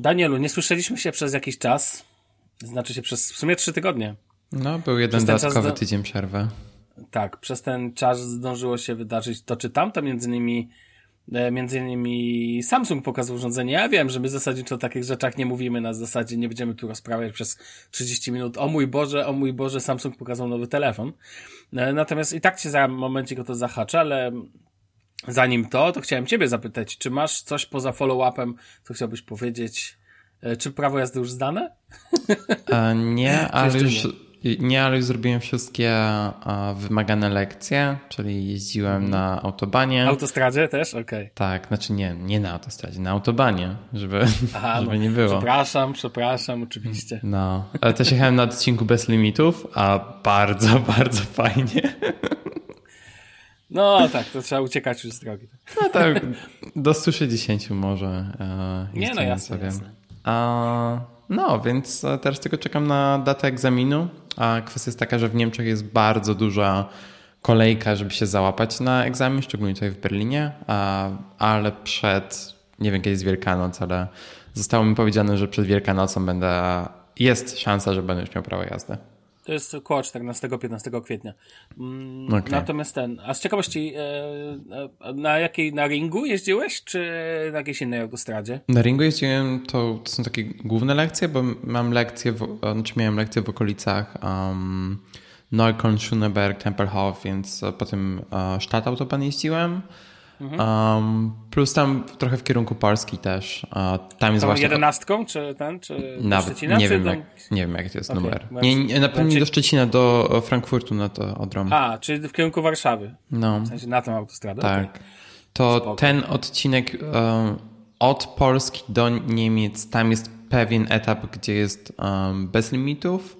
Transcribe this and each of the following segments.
Danielu, nie słyszeliśmy się przez jakiś czas. Znaczy się przez w sumie trzy tygodnie. No, był jeden dodatkowy do... tydzień przerwy. Tak, przez ten czas zdążyło się wydarzyć to czy tamto, między innymi e, Między innymi Samsung pokazał urządzenie. Ja wiem, że my zasadniczo o takich rzeczach nie mówimy na zasadzie, nie będziemy tu rozprawiać przez 30 minut. O mój Boże, o mój Boże, Samsung pokazał nowy telefon. E, natomiast i tak cię za momencik o to zahaczę, ale zanim to, to chciałem ciebie zapytać, czy masz coś poza follow-upem, co chciałbyś powiedzieć? E, czy prawo jazdy już zdane? A nie, ale już, nie? nie? ale już zrobiłem wszystkie wymagane lekcje, czyli jeździłem mhm. na autobanie. Autostradzie też? Okej. Okay. Tak, znaczy nie, nie na autostradzie, na autobanie, żeby, Aha, żeby no, nie było. Przepraszam, przepraszam, oczywiście. No, ale też jechałem na odcinku bez limitów, a bardzo, bardzo fajnie. No tak, to trzeba uciekać już z drogi. No tak, do 160 może. E, nie no, jasne, jasne. A, no, więc teraz tylko czekam na datę egzaminu. A kwestia jest taka, że w Niemczech jest bardzo duża kolejka, żeby się załapać na egzamin, szczególnie tutaj w Berlinie, a, ale przed, nie wiem kiedy jest Wielkanoc, ale zostało mi powiedziane, że przed Wielkanocą będę, jest szansa, że będę już miał prawo jazdy. To jest około 14-15 kwietnia. Mm, okay. Natomiast ten, a z ciekawości, e, e, na jakiej, na ringu jeździłeś, czy na jakiejś innej autostradzie? Na ringu jeździłem, to, to są takie główne lekcje, bo mam lekcje, w, znaczy miałem lekcje w okolicach um, Neukölln, Schöneberg, Tempelhof, więc potem uh, Stadtautobahn jeździłem. Mhm. Um, plus tam trochę w kierunku Polski też. tam jest Tą właśnie... jedenastką, czy ten, czy Nawet, Szczecina? Nie, wiem, do... jak, nie wiem, jaki to jest okay. numer. Nie, nie, na pewno nie do Szczecina, do Frankfurtu na to odrom. A, czyli w kierunku Warszawy. No. W sensie na tą autostradę. Tak. Okay. To Spoko. ten odcinek um, od Polski do Niemiec, tam jest pewien etap, gdzie jest um, bez limitów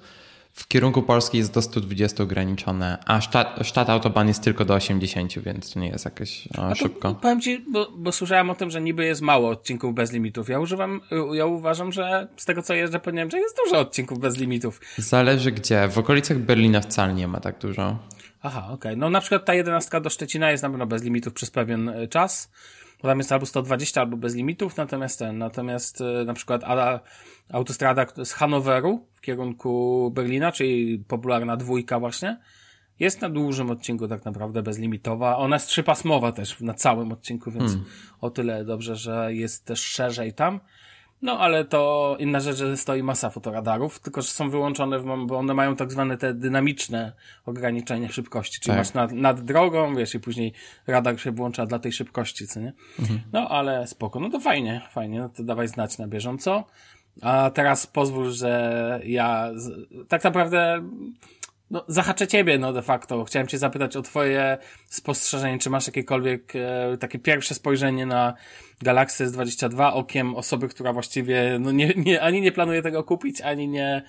w kierunku Polski jest do 120 ograniczone, a sztat, sztat autoban jest tylko do 80, więc to nie jest jakieś o, szybko. Powiem ci, bo, bo słyszałem o tym, że niby jest mało odcinków bez limitów. Ja używam, ja uważam, że z tego co jeżdżę po Niemczech jest dużo odcinków bez limitów. Zależy gdzie. W okolicach Berlina wcale nie ma tak dużo. Aha, okej. Okay. No na przykład ta jedenastka do Szczecina jest na pewno bez limitów przez pewien e, czas bo tam jest albo 120, albo bez limitów, natomiast ten, natomiast e, na przykład autostrada z Hanoweru kierunku Berlina, czyli popularna dwójka właśnie, jest na dużym odcinku tak naprawdę bezlimitowa. Ona jest trzypasmowa też na całym odcinku, więc hmm. o tyle dobrze, że jest też szerzej tam. No, ale to inna rzecz, że stoi masa fotoradarów, tylko że są wyłączone, bo one mają tak zwane te dynamiczne ograniczenia szybkości, czyli tak. masz nad, nad drogą, wiesz, i później radar się włącza dla tej szybkości, co nie? Mhm. No, ale spoko, no to fajnie, fajnie, no to dawaj znać na bieżąco. A teraz pozwól, że ja tak naprawdę no, zahaczę ciebie, no de facto. Chciałem cię zapytać o twoje spostrzeżenie, czy masz jakiekolwiek e, takie pierwsze spojrzenie na Galaxy S22 okiem osoby, która właściwie no nie, nie, ani nie planuje tego kupić, ani nie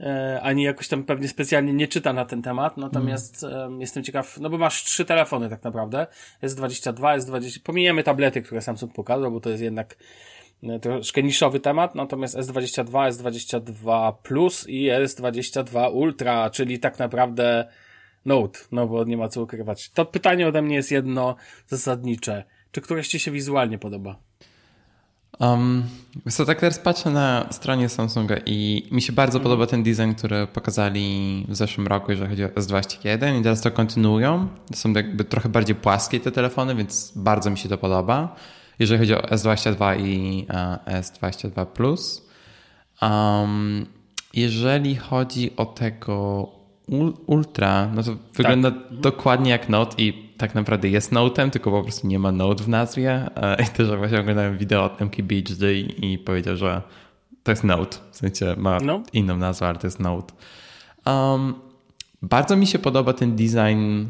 e, ani jakoś tam pewnie specjalnie nie czyta na ten temat, natomiast mm. e, jestem ciekaw, no bo masz trzy telefony tak naprawdę, S22, S20, pominiemy tablety, które Samsung pokazał, bo to jest jednak troszkę niszowy temat, natomiast S22, S22 Plus i S22 Ultra, czyli tak naprawdę Note, no bo nie ma co ukrywać. To pytanie ode mnie jest jedno zasadnicze. Czy któreś Ci się wizualnie podoba? Um, so tak teraz patrzę na stronie Samsunga i mi się bardzo mm. podoba ten design, który pokazali w zeszłym roku, jeżeli chodzi o S21 i teraz to kontynuują. To są jakby trochę bardziej płaskie te telefony, więc bardzo mi się to podoba jeżeli chodzi o S22 i e, S22 Plus. Um, jeżeli chodzi o tego Ultra, no to tak. wygląda dokładnie jak Note i tak naprawdę jest Note'em, tylko po prostu nie ma Note w nazwie. E, I też właśnie oglądałem wideo od MK BHD i powiedział, że to jest Note. W sensie ma no. inną nazwę, ale to jest Note. Um, bardzo mi się podoba ten design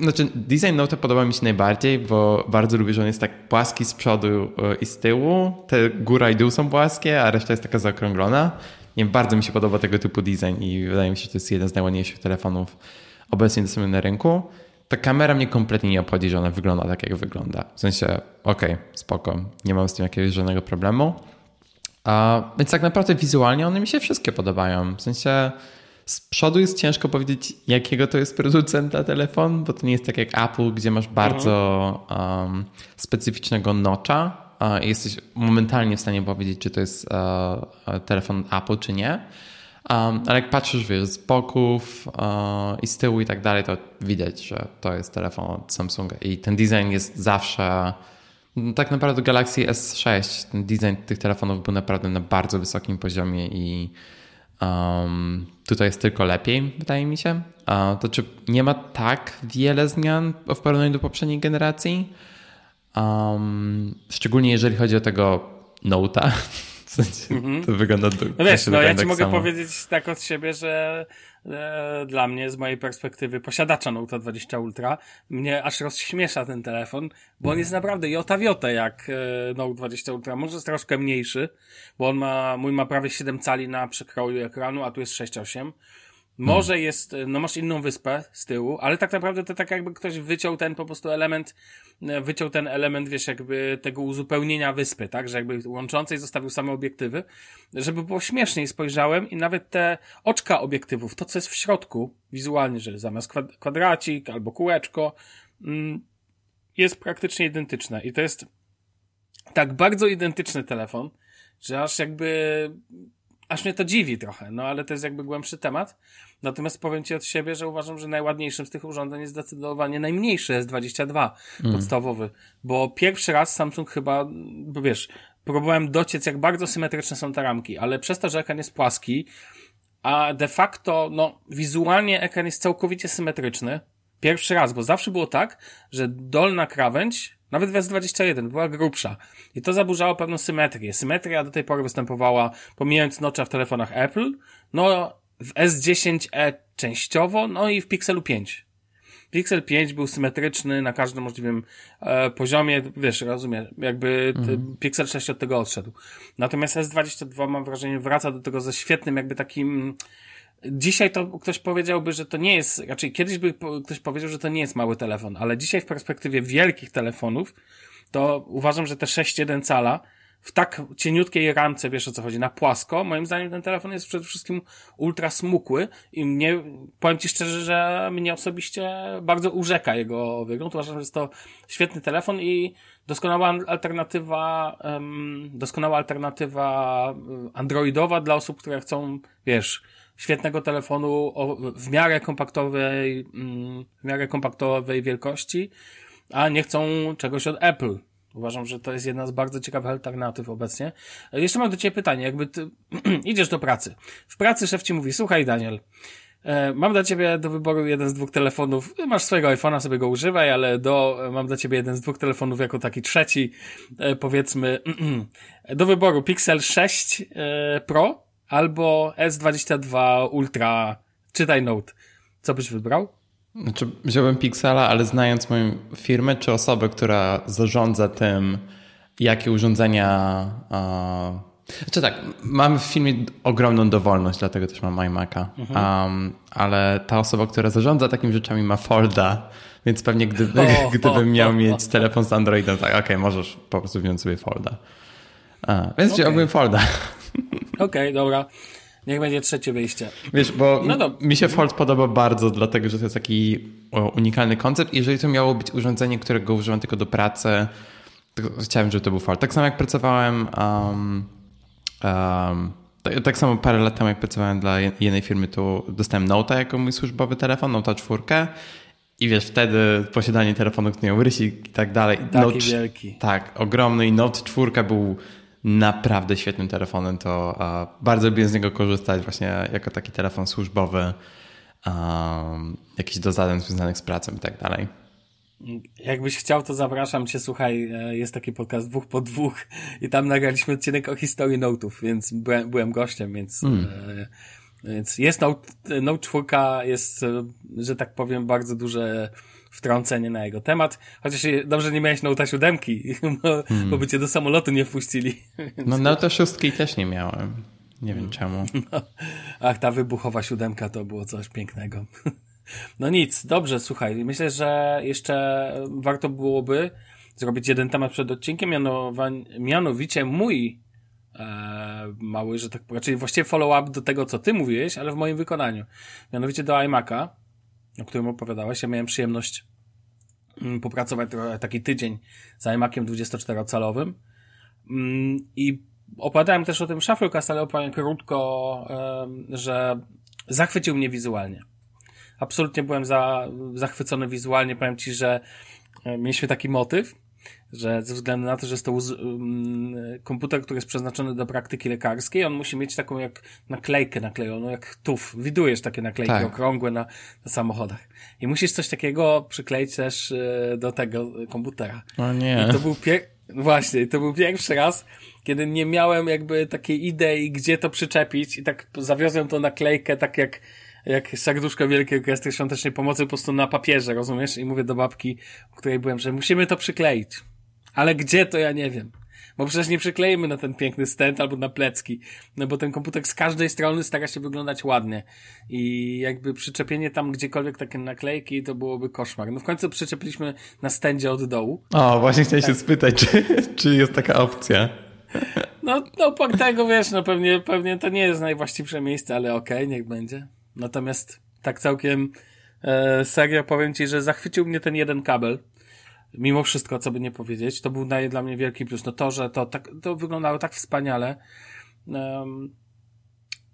znaczy, design Note podoba mi się najbardziej, bo bardzo lubię, że on jest tak płaski z przodu e, i z tyłu. Te góra i dół są płaskie, a reszta jest taka zaokrąglona. Nie, bardzo mi się podoba tego typu design i wydaje mi się, że to jest jeden z najładniejszych telefonów obecnie dostępnych na rynku. Ta kamera mnie kompletnie nie obchodzi, że ona wygląda tak, jak wygląda. W sensie, okej, okay, spoko, nie mam z tym jakiegoś żadnego problemu. A, więc tak naprawdę wizualnie one mi się wszystkie podobają. W sensie z przodu jest ciężko powiedzieć, jakiego to jest producenta telefon, bo to nie jest tak jak Apple, gdzie masz bardzo um, specyficznego notcha i jesteś momentalnie w stanie powiedzieć, czy to jest telefon Apple, czy nie. Um, ale jak patrzysz wiesz, z boków i z tyłu i tak dalej, to widać, że to jest telefon od Samsunga i ten design jest zawsze tak naprawdę Galaxy S6, ten design tych telefonów był naprawdę na bardzo wysokim poziomie i um, tutaj jest tylko lepiej, wydaje mi się. To czy nie ma tak wiele zmian w porównaniu do poprzedniej generacji? Um, szczególnie jeżeli chodzi o tego Note'a. Sensie, mm -hmm. To wygląda No wiesz, no ja ci tak mogę samo. powiedzieć tak od siebie, że e, dla mnie, z mojej perspektywy posiadacza Note 20 Ultra, mnie aż rozśmiesza ten telefon, bo on jest naprawdę jota wiota jak e, Note 20 Ultra. Może jest troszkę mniejszy, bo on ma, mój ma prawie 7 cali na przekroju ekranu, a tu jest 6,8. Może hmm. jest, no masz inną wyspę z tyłu, ale tak naprawdę to tak jakby ktoś wyciął ten po prostu element, e, wyciął ten element, wiesz, jakby tego uzupełnienia wyspy, tak, że jakby łączącej zostawił same obiektywy, żeby było śmieszniej spojrzałem i nawet te oczka obiektywów, to co jest w środku wizualnie, że zamiast kwadracik albo kółeczko, mm, jest praktycznie identyczne i to jest tak bardzo identyczny telefon, że aż jakby aż mnie to dziwi trochę, no ale to jest jakby głębszy temat. Natomiast powiem Ci od siebie, że uważam, że najładniejszym z tych urządzeń jest zdecydowanie najmniejszy S22 mm. podstawowy, bo pierwszy raz Samsung chyba, bo wiesz, próbowałem dociec, jak bardzo symetryczne są te ramki, ale przez to, że ekran jest płaski, a de facto, no, wizualnie ekran jest całkowicie symetryczny. Pierwszy raz, bo zawsze było tak, że dolna krawędź nawet w S21 była grubsza. I to zaburzało pewną symetrię. Symetria do tej pory występowała, pomijając nocza w telefonach Apple, no w S10e częściowo, no i w Pixelu 5. Pixel 5 był symetryczny na każdym możliwym e, poziomie, wiesz, rozumiem, jakby mhm. Pixel 6 od tego odszedł. Natomiast S22 mam wrażenie wraca do tego ze świetnym jakby takim Dzisiaj to ktoś powiedziałby, że to nie jest, raczej kiedyś by ktoś powiedział, że to nie jest mały telefon, ale dzisiaj w perspektywie wielkich telefonów, to uważam, że te 6,1 cala w tak cieniutkiej ramce, wiesz o co chodzi, na płasko, moim zdaniem ten telefon jest przede wszystkim ultra smukły i mnie, powiem Ci szczerze, że mnie osobiście bardzo urzeka jego wygląd. Uważam, że jest to świetny telefon i doskonała alternatywa, um, doskonała alternatywa androidowa dla osób, które chcą, wiesz, świetnego telefonu o, w miarę kompaktowej, mm, w miarę kompaktowej wielkości, a nie chcą czegoś od Apple. Uważam, że to jest jedna z bardzo ciekawych alternatyw obecnie. Jeszcze mam do Ciebie pytanie, jakby ty idziesz do pracy. W pracy szef Ci mówi, słuchaj Daniel, e, mam dla Ciebie do wyboru jeden z dwóch telefonów, masz swojego iPhone'a, sobie go używaj, ale do, mam dla Ciebie jeden z dwóch telefonów jako taki trzeci, e, powiedzmy, do wyboru Pixel 6 e, Pro albo S22 Ultra, czytaj Note. Co byś wybrał? Znaczy, wziąłem Pixela, ale znając moją firmę czy osobę, która zarządza tym, jakie urządzenia. Uh... Znaczy tak, mamy w filmie ogromną dowolność, dlatego też mam iMac'a. Mhm. Um, ale ta osoba, która zarządza takimi rzeczami ma Folda, więc pewnie gdyby, oh, gdybym miał mieć telefon z Androidem, tak, okej, okay, możesz po prostu wziąć sobie Folda. A, więc okay. wziąłbym Folda. Okej, okay, dobra. Niech będzie trzecie wyjście. Wiesz, bo no mi się Fold podoba bardzo, dlatego że to jest taki unikalny koncept. Jeżeli to miało być urządzenie, którego używam tylko do pracy, to chciałem, żeby to był Fold. Tak samo jak pracowałem. Um, um, tak, tak, samo parę lat temu, jak pracowałem dla jednej firmy, to dostałem Note'a jako mój służbowy telefon, Note'a 4. I wiesz, wtedy posiadanie telefonu, który miał rysik i tak dalej. Taki Note, wielki. Tak, ogromny i Note 4 był naprawdę świetnym telefonem, to bardzo lubię z niego korzystać właśnie jako taki telefon służbowy, um, jakiś do zadań związanych z pracą i tak dalej. Jakbyś chciał, to zapraszam cię, słuchaj, e, jest taki podcast dwóch po dwóch i tam nagraliśmy odcinek o historii Note'ów, więc byłem, byłem gościem, więc, mm. e, więc jest Note, Note 4, jest, e, że tak powiem, bardzo duże wtrącenie na jego temat. Chociaż dobrze nie miałeś Note 7, bo, hmm. bo by cię do samolotu nie wpuścili. No Note 6 też nie miałem. Nie wiem czemu. No. Ach, ta wybuchowa siódemka to było coś pięknego. No nic, dobrze, słuchaj. Myślę, że jeszcze warto byłoby zrobić jeden temat przed odcinkiem, mianowicie mój e, mały, że tak raczej właściwie follow-up do tego, co ty mówiłeś, ale w moim wykonaniu. Mianowicie do iMac'a o którym opowiadałeś. Ja miałem przyjemność mm, popracować taki tydzień z iMaciem 24-calowym Mm, I opowiadałem też o tym Shufflecast, ale opowiem krótko, że zachwycił mnie wizualnie. Absolutnie byłem za, zachwycony wizualnie. Powiem ci, że e, mieliśmy taki motyw, że ze względu na to, że jest to um, komputer, który jest przeznaczony do praktyki lekarskiej, on musi mieć taką jak naklejkę naklejoną, jak tuf. Widujesz takie naklejki tak. okrągłe na, na samochodach. I musisz coś takiego przykleić też y, do tego komputera. O nie. I to był pier... Właśnie, to był pierwszy raz, kiedy nie miałem jakby takiej idei, gdzie to przyczepić i tak zawiozłem tą naklejkę tak jak jak serduszko Wielkiej Orkiestry Świątecznej Pomocy po prostu na papierze, rozumiesz? I mówię do babki, której byłem, że musimy to przykleić. Ale gdzie to ja nie wiem. Bo przecież nie przykleimy na ten piękny stent albo na plecki. No bo ten komputer z każdej strony stara się wyglądać ładnie. I jakby przyczepienie tam gdziekolwiek takie naklejki to byłoby koszmar. No w końcu przyczepiliśmy na stędzie od dołu. O, właśnie chciałem tak. się spytać, czy, czy jest taka opcja. No, no tego wiesz, no pewnie, pewnie to nie jest najwłaściwsze miejsce, ale okej, okay, niech będzie. Natomiast tak całkiem e, serio powiem ci, że zachwycił mnie ten jeden kabel mimo wszystko, co by nie powiedzieć, to był dla mnie wielki plus. No to, że to, tak, to wyglądało tak wspaniale. Um,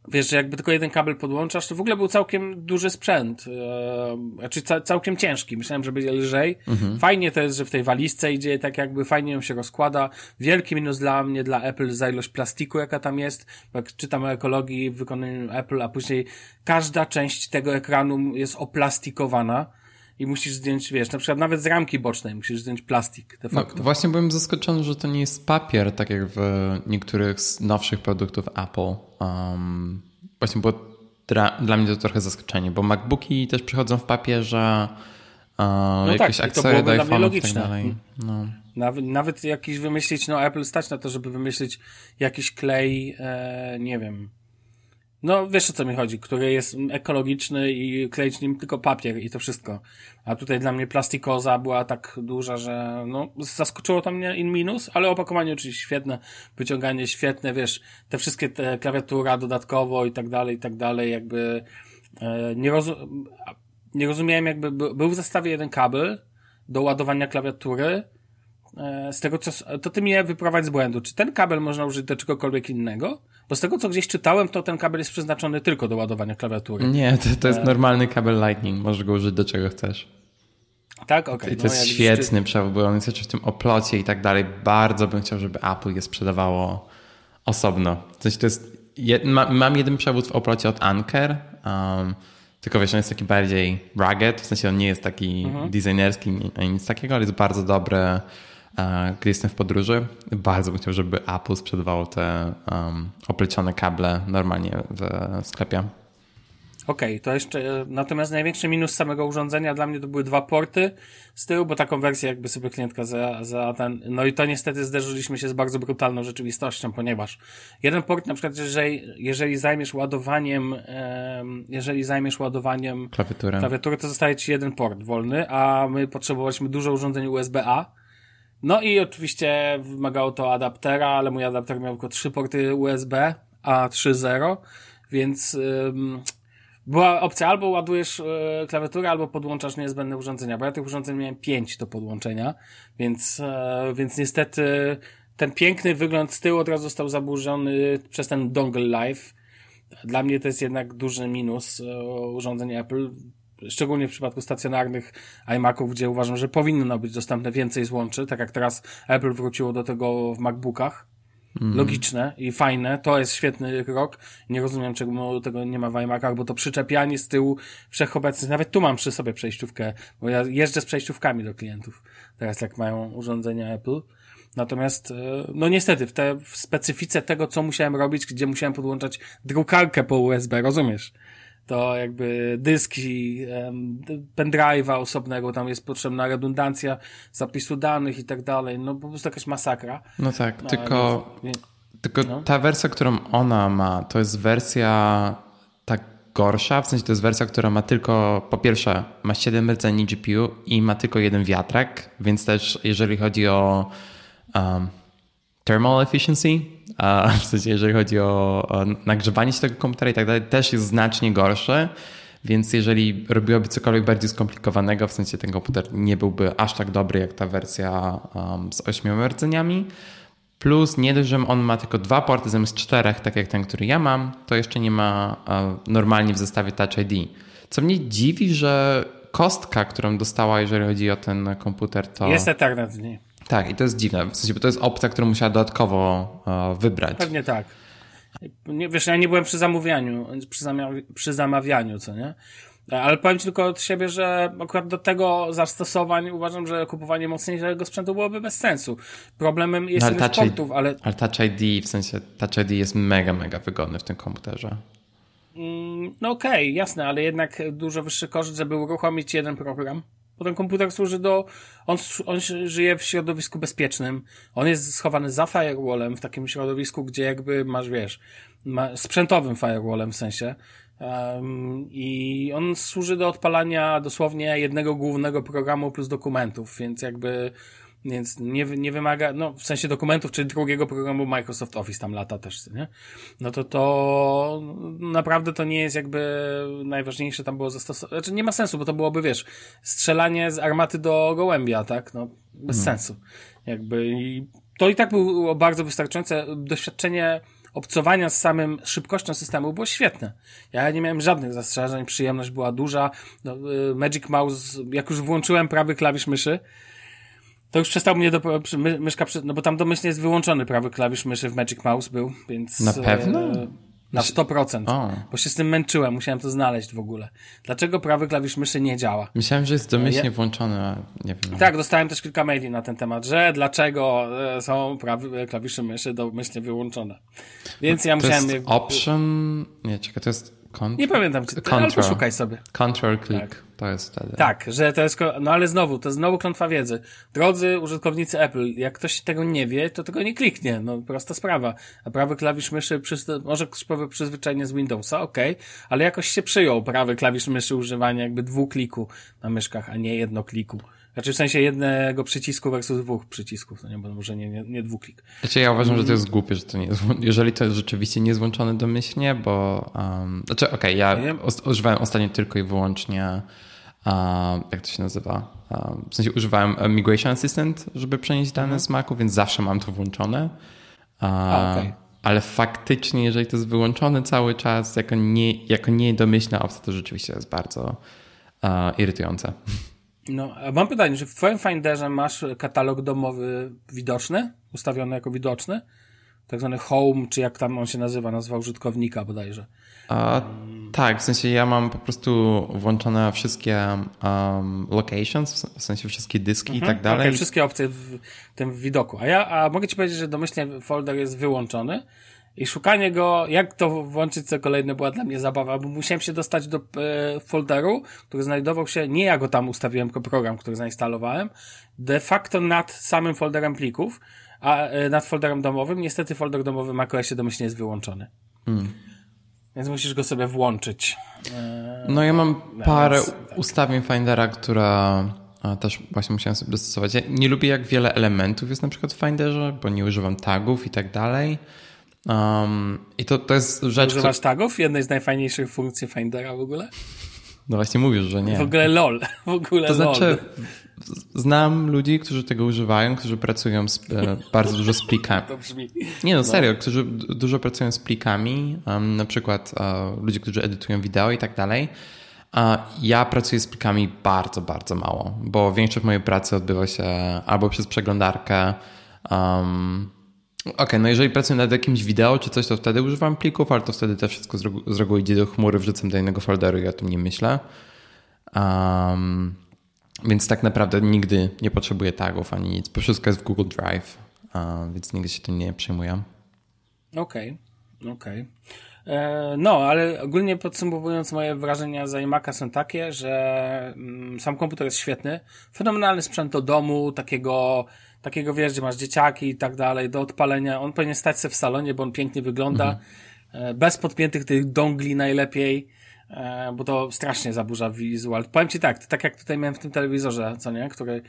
wiesz, że jakby tylko jeden kabel podłączasz, to w ogóle był całkiem duży sprzęt. Um, znaczy ca całkiem ciężki. Myślałem, że będzie lżej. Mhm. Fajnie to jest, że w tej walizce idzie tak jakby fajnie ją się rozkłada. Wielki minus dla mnie, dla Apple za ilość plastiku, jaka tam jest. Jak czytam o ekologii w wykonaniu Apple, a później każda część tego ekranu jest oplastikowana i musisz zdjąć, wiesz, na przykład nawet z ramki bocznej musisz zdjąć plastik de no, facto. No, właśnie byłem zaskoczony, że to nie jest papier, tak jak w niektórych z nowszych produktów Apple. Um, właśnie było dla, dla mnie to trochę zaskoczenie, bo MacBooki też przychodzą w papierze, uh, no jakieś tak, akcesoria do iPhone'ów i tak dalej. No. Nawet, nawet jakiś wymyślić, no Apple stać na to, żeby wymyślić jakiś klej, e, nie wiem, no, wiesz o co mi chodzi, który jest ekologiczny i kleić nim tylko papier i to wszystko. A tutaj dla mnie plastikoza była tak duża, że no, zaskoczyło to mnie in minus, ale opakowanie oczywiście świetne, wyciąganie świetne, wiesz, te wszystkie te klawiatura dodatkowo i tak dalej, i tak dalej, jakby e, nie, rozum nie rozumiałem jakby, był w zestawie jeden kabel do ładowania klawiatury, z tego co, to ty mnie wyprowadź z błędu. Czy ten kabel można użyć do czegokolwiek innego? Bo z tego, co gdzieś czytałem, to ten kabel jest przeznaczony tylko do ładowania klawiatury. Nie, to, to jest e... normalny kabel Lightning. Możesz go użyć do czego chcesz. Tak, okej. Okay. To, to no, jest świetny czy... przewód, bo on jest jeszcze w tym oplocie i tak dalej. Bardzo bym chciał, żeby Apple je sprzedawało osobno. W sensie to jest, mam jeden przewód w oplocie od Anker, um, tylko wiesz, on jest taki bardziej rugged, w sensie on nie jest taki mhm. designerski ani nic takiego, ale jest bardzo dobry gdy jestem w podróży, bardzo bym chciał, żeby Apple sprzedawało te um, oplecione kable normalnie w sklepie. Okej, okay, to jeszcze, natomiast największy minus samego urządzenia dla mnie to były dwa porty z tyłu, bo taką wersję jakby sobie klientka za, za ten, no i to niestety zderzyliśmy się z bardzo brutalną rzeczywistością, ponieważ jeden port na przykład, jeżeli, jeżeli zajmiesz ładowaniem, jeżeli zajmiesz ładowaniem klawiatury. klawiatury, to zostaje ci jeden port wolny, a my potrzebowaliśmy dużo urządzeń USB-A, no i oczywiście wymagało to adaptera, ale mój adapter miał tylko trzy porty USB, a 3.0, więc ym, była opcja albo ładujesz y, klawiaturę, albo podłączasz niezbędne urządzenia, bo ja tych urządzeń miałem pięć do podłączenia, więc, y, więc niestety ten piękny wygląd z tyłu od razu został zaburzony przez ten dongle live. Dla mnie to jest jednak duży minus y, urządzeń Apple szczególnie w przypadku stacjonarnych iMaców, gdzie uważam, że powinno być dostępne więcej złączy, tak jak teraz Apple wróciło do tego w MacBookach. Mm. Logiczne i fajne, to jest świetny krok. Nie rozumiem, czego tego nie ma w iMacach, bo to przyczepianie z tyłu wszechobecnych, nawet tu mam przy sobie przejściówkę, bo ja jeżdżę z przejściówkami do klientów, teraz jak mają urządzenia Apple. Natomiast, e, no niestety, w, te, w specyfice tego, co musiałem robić, gdzie musiałem podłączać drukarkę po USB, rozumiesz? To jakby dyski, pendrive'a osobnego, tam jest potrzebna redundancja zapisu danych i tak dalej, no po prostu jakaś masakra. No tak, no, tylko, więc, tylko no. ta wersja, którą ona ma, to jest wersja tak gorsza, w sensie to jest wersja, która ma tylko, po pierwsze, ma 7 rdzeni GPU i ma tylko jeden wiatrak, więc też jeżeli chodzi o um, thermal efficiency, w sensie jeżeli chodzi o, nagrzewanie się tego komputera i tak dalej, też jest znacznie gorsze. Więc jeżeli robiłoby cokolwiek bardziej skomplikowanego, w sensie ten komputer nie byłby aż tak dobry jak ta wersja um, z ośmioma rdzeniami. Plus nie dość, że on ma tylko dwa porty zamiast czterech, tak jak ten, który ja mam, to jeszcze nie ma normalnie w zestawie Touch ID. Co mnie dziwi, że kostka, którą dostała, jeżeli chodzi o ten komputer, to... Jest Ethernet w niej. Tak, i to jest dziwne, w sensie, bo to jest opcja, którą musiała dodatkowo wybrać. Pewnie tak. Nie, wiesz, ja nie byłem przy zamówieniu, przy, przy zamawianiu, co nie? Ale powiem ci tylko od siebie, że akurat do tego zastosowań uważam, że kupowanie mocniejszego sprzętu byłoby bez sensu. Problemem jest no, ilość portów, ale... Ale Touch ID, w sensie Touch ID jest mega, mega wygodny w tym komputerze. Mm, no okej, okay, jasne, ale jednak dużo wyższy koszt, żeby uruchomić jeden program. Bo ten komputer służy do, on, on żyje w środowisku bezpiecznym. On jest schowany za firewallem, w takim środowisku, gdzie jakby masz, wiesz, ma, sprzętowym firewallem w sensie. Um, I on służy do odpalania dosłownie jednego głównego programu plus dokumentów, więc jakby więc nie, nie wymaga, no w sensie dokumentów, czy drugiego programu Microsoft Office tam lata też, nie? No to to naprawdę to nie jest jakby najważniejsze tam było zastosowanie. Znaczy nie ma sensu, bo to byłoby, wiesz, strzelanie z armaty do gołębia, tak? No bez hmm. sensu. Jakby i to i tak było bardzo wystarczające doświadczenie obcowania z samym szybkością systemu było świetne. Ja nie miałem żadnych zastrzeżeń, przyjemność była duża. No, y, Magic Mouse, jak już włączyłem prawy klawisz myszy, to już przestał mnie do, my, myszka, no bo tam domyślnie jest wyłączony prawy klawisz myszy w Magic Mouse był, więc... Na pewno? E, na 100%. O. Bo się z tym męczyłem, musiałem to znaleźć w ogóle. Dlaczego prawy klawisz myszy nie działa? Myślałem, że jest domyślnie włączony, a nie wiem. Tak, dostałem też kilka maili na ten temat, że dlaczego e, są prawe klawisze myszy domyślnie wyłączone. Więc ja to musiałem... Jest option... Nie, czekaj, to jest nie pamiętam, czy control. albo szukaj sobie. Control click, tak. to jest wtedy. Tak, że to jest, no ale znowu, to jest znowu klątwa wiedzy. Drodzy użytkownicy Apple, jak ktoś tego nie wie, to tego nie kliknie, no prosta sprawa. A prawy klawisz myszy, może ktoś przyzwyczajenie z Windowsa, ok, ale jakoś się przyjął prawy klawisz myszy używania jakby dwukliku na myszkach, a nie jednokliku. Znaczy w sensie jednego przycisku versus dwóch przycisków, to nie, bo może nie, nie, nie dwuklik. Znaczy ja uważam, że to jest głupie, że to nie jest, jeżeli to jest rzeczywiście nie jest włączone domyślnie, bo um, znaczy okej, okay, ja używałem ostatnio tylko i wyłącznie um, jak to się nazywa? Um, w sensie używałem Migration Assistant, żeby przenieść dane mhm. z Macu, więc zawsze mam to włączone. A, okay. Ale faktycznie, jeżeli to jest wyłączone cały czas jako, nie, jako niedomyślna opcja, to rzeczywiście jest bardzo uh, irytujące. No, mam pytanie, czy w twoim Finderze masz katalog domowy widoczny, ustawiony jako widoczny? Tak zwany home, czy jak tam on się nazywa, nazwa użytkownika bodajże. A, tak, w sensie ja mam po prostu włączone wszystkie um, locations, w sensie wszystkie dyski mhm, i tak dalej. Okay, wszystkie opcje w tym widoku. A ja a mogę ci powiedzieć, że domyślnie folder jest wyłączony i szukanie go, jak to włączyć co kolejne była dla mnie zabawa, bo musiałem się dostać do e, folderu, który znajdował się, nie ja go tam ustawiłem, tylko program, który zainstalowałem, de facto nad samym folderem plików, a e, nad folderem domowym. Niestety folder domowy macOSie domyślnie jest wyłączony. Hmm. Więc musisz go sobie włączyć. E, no ja mam parę tak. ustawień Findera, które też właśnie musiałem sobie dostosować. Ja nie lubię jak wiele elementów jest na przykład w Finderze, bo nie używam tagów i tak dalej. Um, I to, to jest rzecz... Używasz tagów? Jednej z najfajniejszych funkcji Findera w ogóle? No właśnie mówisz, że nie. W ogóle lol. W ogóle to lol. znaczy, znam ludzi, którzy tego używają, którzy pracują z, e, bardzo dużo z plikami. To brzmi. Nie no, no. serio, którzy dużo pracują z plikami, um, na przykład uh, ludzie, którzy edytują wideo i tak dalej. A ja pracuję z plikami bardzo, bardzo mało, bo większość mojej pracy odbywa się albo przez przeglądarkę, um, Okej, okay, no jeżeli pracuję nad jakimś wideo czy coś, to wtedy używam plików, ale to wtedy też wszystko z reguły idzie do chmury, wrzucam do innego folderu ja tym nie myślę. Um, więc tak naprawdę nigdy nie potrzebuję tagów ani nic, bo wszystko jest w Google Drive, uh, więc nigdy się tym nie przejmuję. Okej, okay, okej. Okay. E, no, ale ogólnie podsumowując, moje wrażenia z iMac'a są takie, że mm, sam komputer jest świetny, fenomenalny sprzęt do domu, takiego takiego wiesz, gdzie masz dzieciaki i tak dalej, do odpalenia. On powinien stać się w salonie, bo on pięknie wygląda. Mhm. Bez podpiętych tych dongli najlepiej, e, bo to strasznie zaburza wizual. Powiem ci tak, tak jak tutaj miałem w tym telewizorze, co nie, który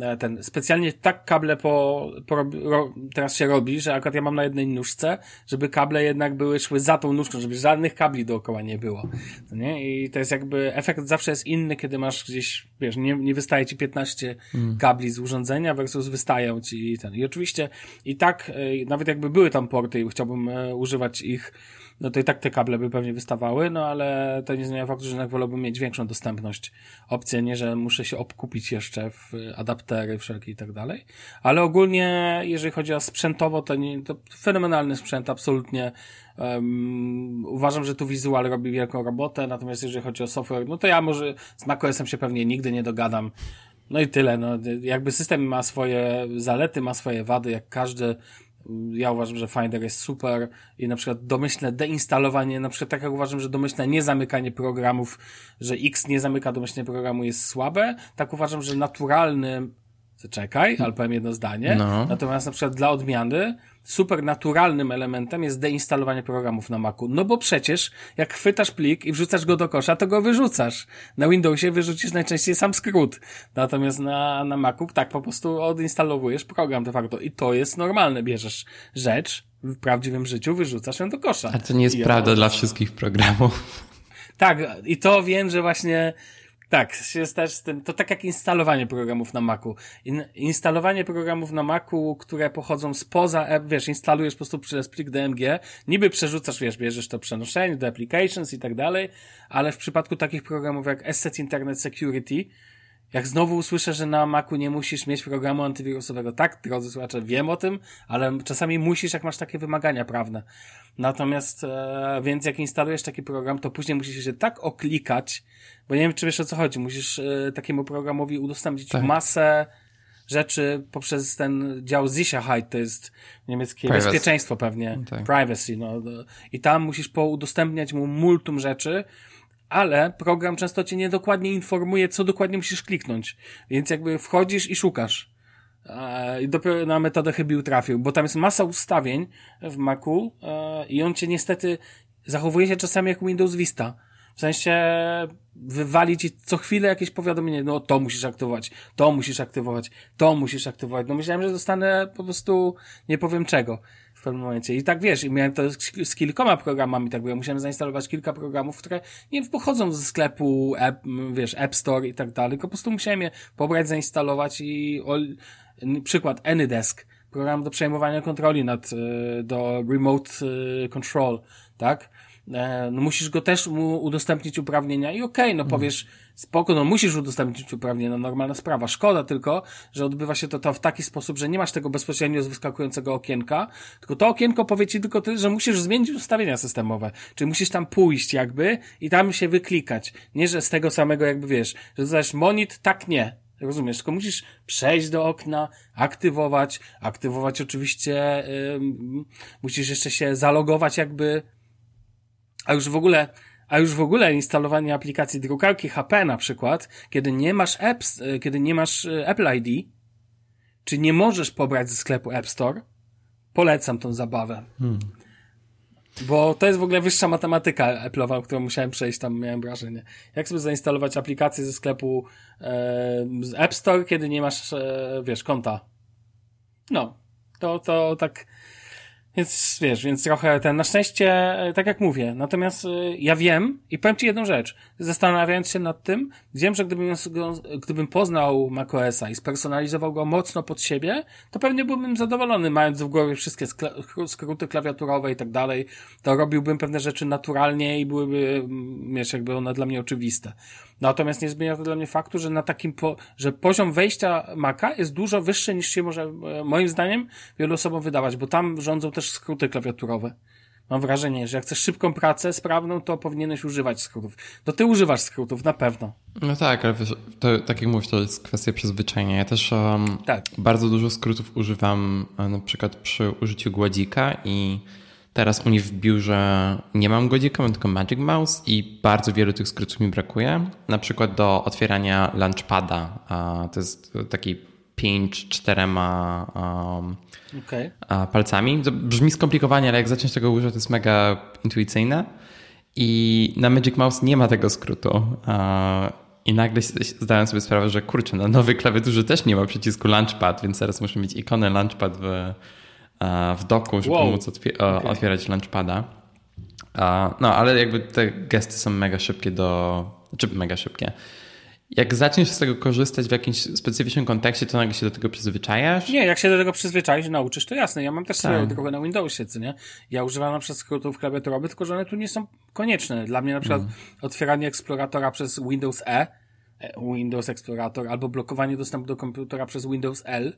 e, ten, specjalnie tak kable po, po ro, teraz się robi, że akurat ja mam na jednej nóżce, żeby kable jednak były, szły za tą nóżką, żeby żadnych kabli dookoła nie było. Nie? I to jest jakby, efekt zawsze jest inny, kiedy masz gdzieś, wiesz, nie, nie wystaje ci 15 mm. kabli z urządzenia versus wystają ci ten. I oczywiście i tak, e, nawet jakby były tam porty i chciałbym e, używać ich no to i tak te kable by pewnie wystawały, no ale to nie zmienia faktu, że jednak wolałbym mieć większą dostępność. Opcję nie, że muszę się obkupić jeszcze w adaptery wszelkie i tak dalej. Ale ogólnie, jeżeli chodzi o sprzętowo, to, nie, to fenomenalny sprzęt, absolutnie. Um, uważam, że tu wizual robi wielką robotę, natomiast jeżeli chodzi o software, no to ja może z macOSem się pewnie nigdy nie dogadam. No i tyle, no jakby system ma swoje zalety, ma swoje wady, jak każdy ja uważam, że Finder jest super i na przykład domyślne deinstalowanie, na przykład tak jak uważam, że domyślne niezamykanie programów, że X nie zamyka domyślnie programu jest słabe, tak uważam, że naturalny Czekaj, ale powiem jedno zdanie. No. Natomiast na przykład dla odmiany super naturalnym elementem jest deinstalowanie programów na Macu. No bo przecież jak chwytasz plik i wrzucasz go do kosza, to go wyrzucasz. Na Windowsie wyrzucisz najczęściej sam skrót. Natomiast na, na Macu tak po prostu odinstalowujesz program de facto. I to jest normalne. Bierzesz rzecz w prawdziwym życiu, wyrzucasz ją do kosza. A to nie jest I prawda dla wszystkich programów. Tak, i to wiem, że właśnie tak, jest też z tym, to tak jak instalowanie programów na Macu. In, instalowanie programów na Macu, które pochodzą spoza, wiesz, instalujesz po prostu przez plik DMG, niby przerzucasz, wiesz, bierzesz to przenoszenie do applications i tak dalej, ale w przypadku takich programów jak Asset Internet Security, jak znowu usłyszę, że na Macu nie musisz mieć programu antywirusowego, tak, drodzy słuchacze, wiem o tym, ale czasami musisz, jak masz takie wymagania prawne. Natomiast, e, więc jak instalujesz taki program, to później musisz się tak oklikać, bo nie wiem, czy wiesz o co chodzi, musisz e, takiemu programowi udostępnić tak. masę rzeczy poprzez ten dział Sicherheit, to jest niemieckie Privacy. bezpieczeństwo pewnie, tak. privacy, no. I tam musisz poudostępniać mu multum rzeczy, ale program często cię niedokładnie informuje, co dokładnie musisz kliknąć. Więc jakby wchodzisz i szukasz. I dopiero na metodę chybił trafił, bo tam jest masa ustawień w Macu i on cię niestety zachowuje się czasami jak Windows Vista. W sensie wywali ci co chwilę jakieś powiadomienie, no to musisz aktywować, to musisz aktywować, to musisz aktywować. No myślałem, że dostanę po prostu nie powiem czego w pewnym momencie. I tak wiesz, i miałem to z, z kilkoma programami, tak było. Musiałem zainstalować kilka programów, które nie pochodzą ze sklepu, app, wiesz, App Store i tak dalej, tylko po prostu musiałem je pobrać, zainstalować i o, przykład AnyDesk, program do przejmowania kontroli nad, e, do remote e, control, tak? E, no musisz go też mu udostępnić uprawnienia i okej, okay, no powiesz, spoko, no musisz udostępnić uprawnienia, no normalna sprawa. Szkoda tylko, że odbywa się to, to w taki sposób, że nie masz tego bezpośrednio z wyskakującego okienka, tylko to okienko powie ci tylko ty, że musisz zmienić ustawienia systemowe. Czyli musisz tam pójść jakby i tam się wyklikać. Nie, że z tego samego jakby wiesz, że zadajesz monit, tak nie. Rozumiesz, tylko musisz przejść do okna, aktywować, aktywować oczywiście, yy, musisz jeszcze się zalogować jakby a już w ogóle, a już w ogóle instalowanie aplikacji drukarki HP na przykład, kiedy nie masz apps, e, kiedy nie masz e, Apple ID, czy nie możesz pobrać ze sklepu App Store, polecam tą zabawę. Hmm. Bo to jest w ogóle wyższa matematyka Apple'owa, którą musiałem przejść, tam miałem wrażenie. Jak sobie zainstalować aplikację ze sklepu e, z App Store, kiedy nie masz, e, wiesz, konta. No, to, to tak więc wiesz, więc trochę ten, na szczęście, e, tak jak mówię, natomiast e, ja wiem i powiem Ci jedną rzecz, zastanawiając się nad tym, wiem, że gdybym, gdybym poznał macOSa i spersonalizował go mocno pod siebie, to pewnie byłbym zadowolony, mając w głowie wszystkie skróty klawiaturowe i tak dalej, to robiłbym pewne rzeczy naturalnie i byłyby, wiesz, jakby one dla mnie oczywiste. Natomiast nie zmienia to dla mnie faktu, że na takim, po, że poziom wejścia Maca jest dużo wyższy niż się może, e, moim zdaniem, wielu osobom wydawać, bo tam rządzą też skróty klawiaturowe. Mam wrażenie, że jak chcesz szybką pracę, sprawną, to powinieneś używać skrótów. To ty używasz skrótów, na pewno. No tak, ale wiesz, to, tak jak mówisz, to jest kwestia przyzwyczajenia. Ja też um, tak. bardzo dużo skrótów używam e, na przykład przy użyciu gładzika i Teraz u nich w biurze nie mam godzika, mam tylko Magic Mouse i bardzo wielu tych skrótów mi brakuje. Na przykład do otwierania Launchpada. To jest taki pinch czterema um, okay. palcami. To brzmi skomplikowanie, ale jak zacząć tego używać, to jest mega intuicyjne. I na Magic Mouse nie ma tego skrótu. I nagle zdałem sobie sprawę, że kurczę, na nowej klawiaturze też nie ma przycisku Launchpad, więc teraz muszę mieć ikonę Launchpad w, w doku, żeby wow. móc okay. otwierać Launchpada. No, ale jakby te gesty są mega szybkie do... czy mega szybkie jak zaczniesz z tego korzystać w jakimś specyficznym kontekście, to nagle się do tego przyzwyczajasz? Nie, jak się do tego przyzwyczaisz i nauczysz, to jasne. Ja mam też tak. swoją drogę na Windowsie, co nie? Ja używam na przykład skrótów klawiaturowych, tylko że one tu nie są konieczne. Dla mnie na przykład mm. otwieranie eksploratora przez Windows E, e, Windows Explorator, albo blokowanie dostępu do komputera przez Windows L,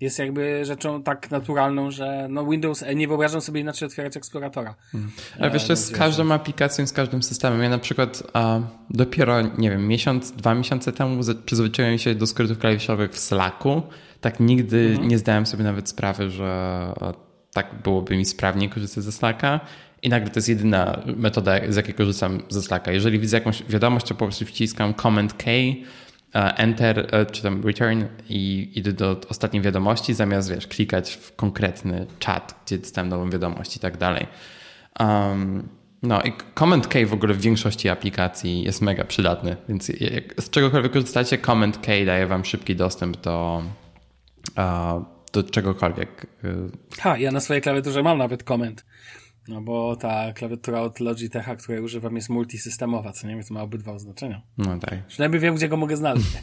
jest jakby rzeczą tak naturalną, że no Windows nie wyobrażam sobie inaczej otwierać eksploratora. Hmm. Ale wiesz, to jest z każdą aplikacją, z każdym systemem. Ja na przykład a, dopiero, nie wiem, miesiąc, dwa miesiące temu przyzwyczaiłem się do skrótów klawiszowych w Slacku. Tak nigdy mhm. nie zdałem sobie nawet sprawy, że tak byłoby mi sprawniej korzystać ze Slacka. I nagle to jest jedyna metoda, z jakiej korzystam ze Slacka. Jeżeli widzę jakąś wiadomość, to po prostu wciskam Command K E, enter e, czy tam return i idę do ostatniej wiadomości, zamiast wiesz, klikać w konkretny czat, gdzie dostałem nową wiadomość i tak dalej. Um, no i Command K w ogóle w większości aplikacji jest mega przydatny, więc jak z czegokolwiek korzystacie, Command K daje wam szybki dostęp do, do czegokolwiek. Ha, ja na swojej klawiaturze mam nawet Command. No bo ta klawiatura od Logitecha, której używam, jest multisystemowa, co nie wiem, to ma obydwa oznaczenia. No tak. Przynajmniej wiem, gdzie go mogę znaleźć.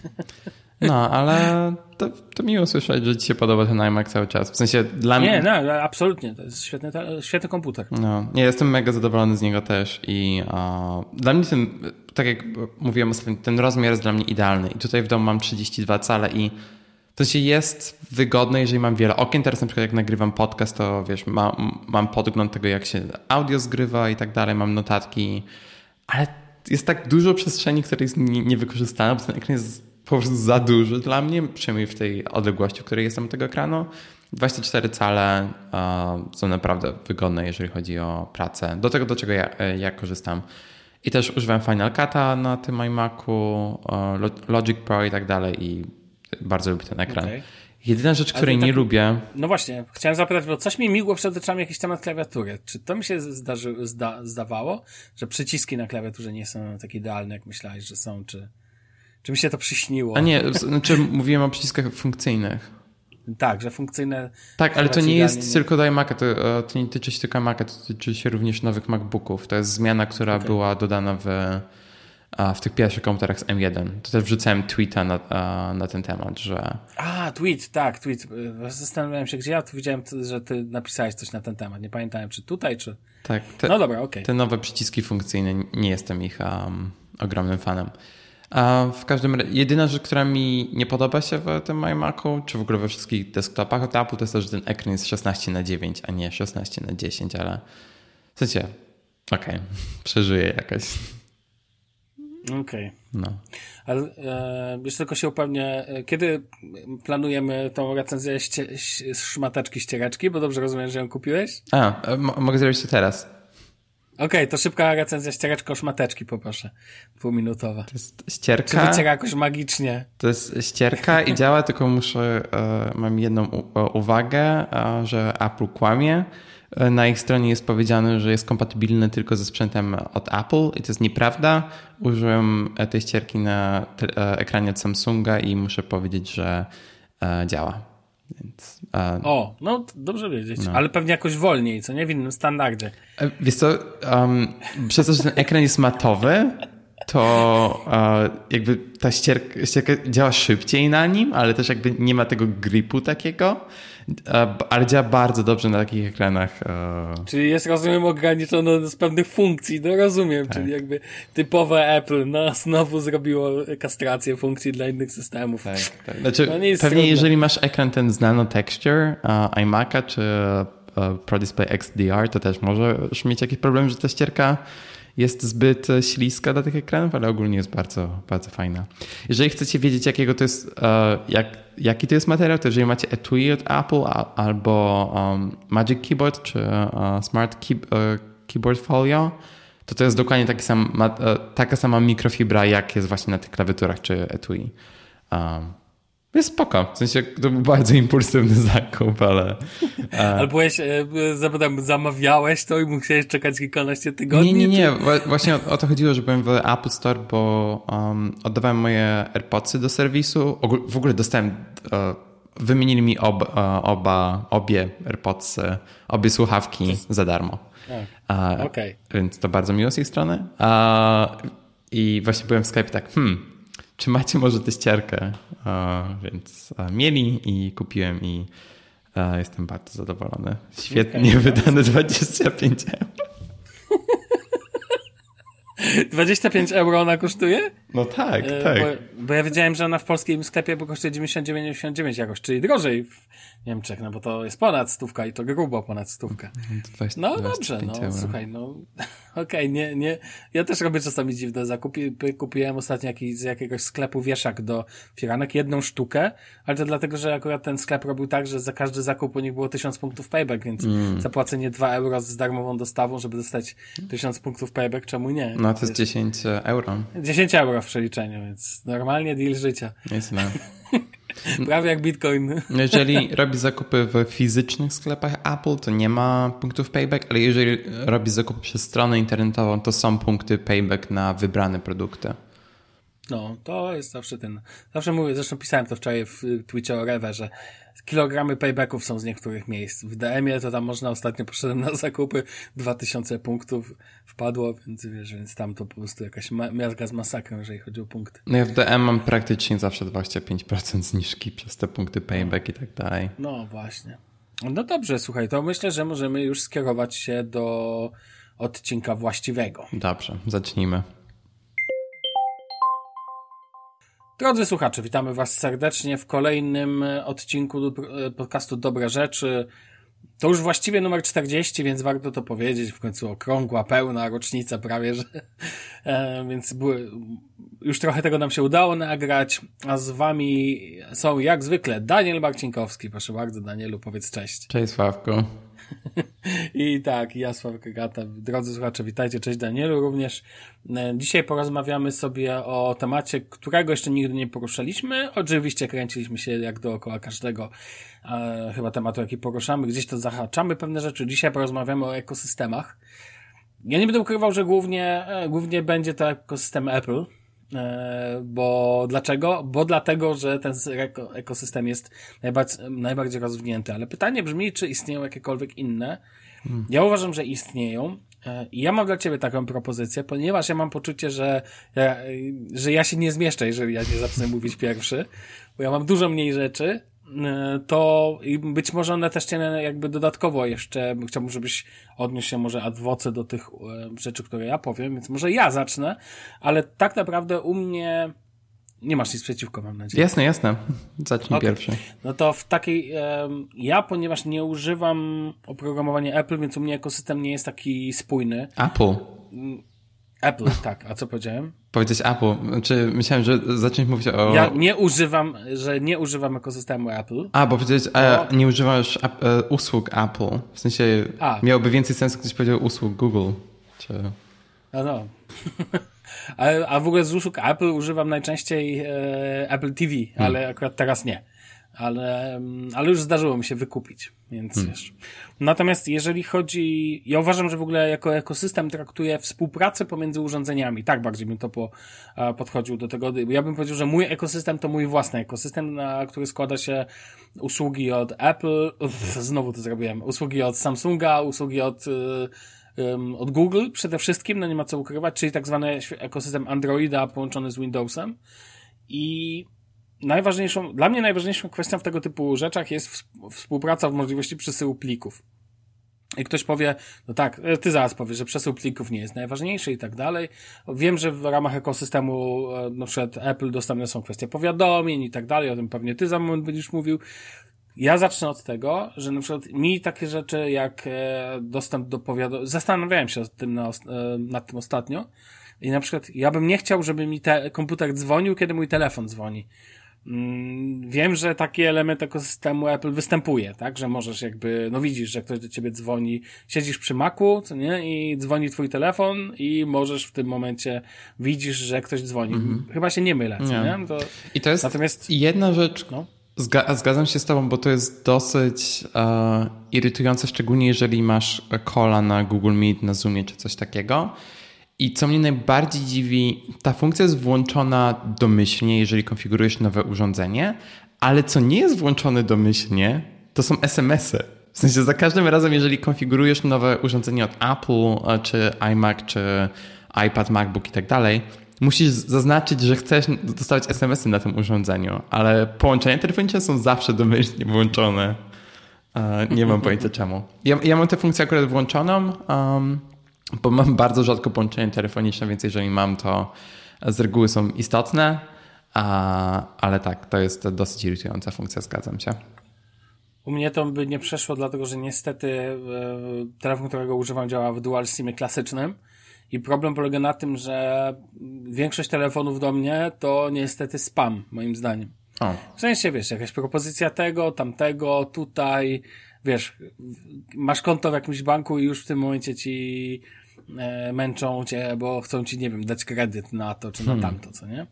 No, ale to, to miło słyszeć, że ci się podoba ten iMac cały czas. W sensie dla mnie... Nie, no, absolutnie. To jest świetny, świetny komputer. No, nie, jestem mega zadowolony z niego też i uh, dla mnie ten, tak jak mówiłem ostatnio, ten rozmiar jest dla mnie idealny. I tutaj w domu mam 32 cale i to się jest wygodne, jeżeli mam wiele okien. Teraz na przykład jak nagrywam podcast, to wiesz, mam, mam podgląd tego, jak się audio zgrywa i tak dalej, mam notatki, ale jest tak dużo przestrzeni, która jest niewykorzystana, bo ten ekran jest po prostu za duży dla mnie, przynajmniej w tej odległości, w której jestem od tego ekranu. 24 cale są naprawdę wygodne, jeżeli chodzi o pracę. Do tego, do czego ja, e, ja korzystam. I też używam Final Cut'a na tym iMacu, Logic Pro i tak dalej i bardzo lubię ten ekran. Okay. Jedyna rzecz, której tak, nie lubię. No właśnie, chciałem zapytać, bo coś mi migło przed oczami jakiś temat klawiatury. Czy to mi się zdarzy, zda, zdawało, że przyciski na klawiaturze nie są tak idealne, jak myślałeś, że są, czy, czy mi się to przyśniło? A nie, znaczy mówiłem o przyciskach funkcyjnych. Tak, że funkcyjne. Tak, ale to nie jest nie... tylko do iMac'a, to, e, to nie tyczy się tylko iMac'a, to tyczy się również nowych MacBooków. To jest zmiana, która okay. była dodana w w tych pierwszych komputerach z M1. To też wrzucałem tweeta na, na ten temat, że... A, tweet, tak, tweet. Zastanawiałem się, gdzie ja tu widziałem, że ty napisałeś coś na ten temat. Nie pamiętałem, czy tutaj, czy... Tak. Te, no dobra, okej. Okay. Te nowe przyciski funkcyjne, nie jestem ich um, ogromnym fanem. A w każdym razie, jedyna rzecz, która mi nie podoba się w tym iMacu, czy w ogóle we wszystkich desktopach od Apple, to jest to, że ten ekran jest 16 na 9, a nie 16 na 10, ale w sensie, okej, okay, przeżyję jakoś. Okej. Okay. No. Ale e, jeszcze tylko się upewnię, e, kiedy planujemy tą recenzję ście, szmateczki ściereczki, bo dobrze rozumiem, że ją kupiłeś? A, e, mogę zrobić to teraz. Okej, okay, to szybka recenzja ściereczka szmateczki poproszę. Dwuminutowa. To jest ścierka. Czy wyciera jakoś magicznie? To jest ścierka i działa, tylko muszę, e, mam jedną u, uwagę, e, że Apple kłamie na ich stronie jest powiedziane, że jest kompatybilny tylko ze sprzętem od Apple i to jest nieprawda. Użyłem tej ścierki na e, ekranie od Samsunga i muszę powiedzieć, że e, działa. Więc, o, no dobrze wiedzieć, no. ale pewnie jakoś wolniej, co nie w innym standardzie. Wiesz co, um, przez to, że ten ekran jest matowy, to uh, jakby ta ścierka, ścierka działa szybciej na nim, ale też jakby nie ma tego gripu takiego. E, ale działa bardzo dobrze na takich ekranach. E. Czyli jest, rozumiem, ograniczone z pewnych funkcji, no rozumiem, tak. czyli jakby typowe Apple, no znowu zrobiło kastrację funkcji dla innych systemów. Tak, tak. Znaczy, no, pewnie trudne. jeżeli masz ekran ten z Nano Texture, uh, iMac'a czy uh, Pro Display XDR, to też możesz mieć jakiś problem, że ta ścierka jest zbyt e, śliska dla tych ekranów, ale ogólnie jest bardzo, bardzo fajna. Jeżeli chcecie wiedzieć, jakiego to jest, e, jak, jaki to jest materiał, to jeżeli macie etui od Apple albo um, Magic Keyboard czy uh, Smart key, uh, Keyboard Folio, to to jest dokładnie taki sam, taka sama mikrofibra, jak jest właśnie na tych klawiaturach czy etui. Um, Jest spoko. W sensie to był bardzo impulsywny zakup, ale... Ale byłeś, e, zapytam, zamawiałeś to i musiałeś czekać kilkanaście tygodni? Nie, nie, nie. Czy... Właśnie o, o, to chodziło, że byłem w Apple Store, bo um, oddawałem moje AirPodsy do serwisu. W ogóle dostałem... Uh, wymienili mi ob, uh, oba, obie AirPodsy, obie słuchawki za darmo. Uh, okay. Więc to bardzo miło z jej strony. I właśnie byłem w Skype tak, hmm, czy macie może teściarkę? Więc mieli i kupiłem i jestem bardzo zadowolony. Świetnie okay, wydane 25 euro. 25 euro ona kosztuje? No tak, e, tak. Bo, bo, ja wiedziałem, że ona w polskim sklepie kosztuje 99,99 jakoś, czyli drożej w Niemczech, no bo to jest ponad stówka i to grubo ponad stówkę. 20, no dobrze, no euro. słuchaj, no okej, okay, nie, nie, ja też robię czasami dziwne zakupy, kupiłem ostatnio jakiś, z jakiegoś sklepu wieszak do firanek, jedną sztukę, ale to dlatego, że akurat ten sklep robił tak, że za każdy zakup u nich było 1000 punktów payback, więc mm. zapłacenie 2 euro z darmową dostawą, żeby dostać 1000 punktów payback, czemu nie? No to jest 10 euro. 10 euro w przeliczeniu, więc normalnie deal życia. Jest no. Prawie jak Bitcoin. Jeżeli robi zakupy w fizycznych sklepach Apple, to nie ma punktów payback, ale jeżeli robi zakupy przez stronę internetową, to są punkty payback na wybrane produkty. No, to jest zawsze ten. Zawsze mówię, zresztą pisałem to wczoraj w Twitche o Rewe, że kilogramy paybacków są z niektórych miejsc. W DM-ie to tam można, ostatnio poszedłem na zakupy, 2000 punktów wpadło, więc wiesz, więc tam to po prostu jakaś ma miazga z masakrą, jeżeli chodzi o punkty. No ja w DM mam praktycznie zawsze 25% zniżki przez te punkty payback i tak dalej. No właśnie. No dobrze, słuchaj, to myślę, że możemy już skierować się do odcinka właściwego. Dobrze, zacznijmy. Drodzy słuchacze, witamy Was serdecznie w kolejnym odcinku podcastu Dobre Rzeczy. To już właściwie numer 40, więc warto to powiedzieć. W końcu okrągła, pełna rocznica prawie, że. E, więc były, już trochę tego nam się udało nagrać. A z Wami są jak zwykle Daniel Marcinkowski. Proszę bardzo, Danielu, powiedz cześć. Cześć, Sławko. I tak, ja Sławek Gata. Drodzy słuchacze, witajcie, cześć Danielu również. E, dzisiaj porozmawiamy sobie o temacie, którego jeszcze nigdy nie poruszaliśmy. Oczywiście kręciliśmy się jak dookoła każdego e, chyba tematu, jaki poruszamy. Gdzieś to zahaczamy pewne rzeczy. Dzisiaj porozmawiamy o ekosystemach. Ja nie będę ukrywał, że głównie, e, głównie będzie to ekosystem Apple, bo dlaczego? Bo dlatego, że ten ekosystem jest najbardziej, najbardziej rozwinięty. Ale pytanie brzmi, czy istnieją jakiekolwiek inne? Hmm. Ja uważam, że istnieją. E, I ja mam dla ciebie taką propozycję, ponieważ ja mam poczucie, że ja, że ja się nie zmieszczę, jeżeli ja nie zacznę mówić pierwszy, bo ja mam dużo mniej rzeczy, E, to być może one też cię jakby dodatkowo jeszcze, chciałbym, żebyś odniósł się może adwoce do tych e, rzeczy, które ja powiem, więc może ja zacznę, ale tak naprawdę u mnie nie masz nic przeciwko, mam nadzieję. Jasne, jasne. Zacznij okay. pierwszy. No to w takiej, ja ponieważ nie używam oprogramowania Apple, więc u mnie ekosystem nie jest taki spójny. Apple. Apple, tak. A co powiedziałem? Powiedzieć Apple. Znaczy, myślałem, że zacząć mówić o... Ja nie używam, że nie używam ekosystemu Apple. A, bo powiedzieć, a, nie używasz a, e, usług Apple. W sensie a. miałoby więcej sensu, ktoś powiedział usług Google. Czy... A no. a, a w ogóle z usług Apple używam najczęściej e, Apple TV, hmm. ale akurat teraz nie ale, mm, ale już zdarzyło mi się wykupić, więc hmm. wiesz. Natomiast jeżeli chodzi, ja uważam, że w ogóle jako ekosystem traktuję współpracę pomiędzy urządzeniami, tak bardziej bym to po, podchodził do tego. Ja bym powiedział, że mój ekosystem to mój własny ekosystem, na który składa się usługi od Apple, uff, znowu to zrobiłem, usługi od Samsunga, usługi od um, od Google przede wszystkim, no nie ma co ukrywać, czyli tak zwany ekosystem Androida połączony z Windowsem i najważniejszą, dla mnie najważniejszą kwestią w tego typu rzeczach jest współpraca w możliwości przesyłu plików. I ktoś powie, no tak, e, ty zaraz powiesz, że przesył plików nie jest najważniejszy i tak dalej. Wiem, że w ramach ekosystemu e, na przykład Apple dostępne są kwestie powiadomień i tak dalej, o tym pewnie ty za moment będziesz mówił. Ja zacznę od tego, że na przykład mi takie rzeczy jak e, dostęp do powiadomień, zastanawiałem się nad tym ostatnio i na przykład ja bym nie chciał, żeby mi te, komputer dzwonił, kiedy mój telefon dzwoni wiem, że taki element ekosystemu Apple występuje, tak? Że możesz jakby, no widzisz, że ktoś do ciebie dzwoni, siedzisz przy Macu, co nie? I dzwoni twój telefon i możesz w tym momencie widzisz, że ktoś dzwoni. Mm -hmm. Chyba się nie mylę, co nie? nie? To... I to jest Natomiast... jedna rzecz, no. Zga zgadzam się z tobą, bo to jest dosyć uh, irytujące, szczególnie jeżeli masz kola na Google Meet, na Zoomie czy coś takiego. I co mnie najbardziej dziwi, ta funkcja jest włączona domyślnie, jeżeli konfigurujesz nowe urządzenie, ale co nie jest włączone domyślnie, to są SMS-y. W sensie za każdym razem, jeżeli konfigurujesz nowe urządzenie od Apple, e, czy iMac, czy iPad, MacBook i tak dalej, musisz zaznaczyć, że chcesz dostawać SMS-y na tym urządzeniu, ale połączenia telefoniczne są zawsze domyślnie włączone. E, nie mam pojęcia czemu. Ja, ja mam tę funkcję akurat włączoną. Um, bo mam bardzo rzadko połączenie telefoniczne, więc jeżeli mam, to z reguły są istotne, a, ale tak, to jest dosyć irytująca funkcja, zgadzam się. U mnie to by nie przeszło, dlatego że niestety e, telefon, którego używam, działa w dual SIMie klasycznym. I problem polega na tym, że większość telefonów do mnie to niestety spam, moim zdaniem. O. W sensie, wiesz, jakaś propozycja tego, tamtego, tutaj, wiesz, masz konto w jakimś banku i już w tym momencie ci e, męczą cię, bo chcą ci, nie wiem, dać kredyt na to czy na hmm. tamto, co nie?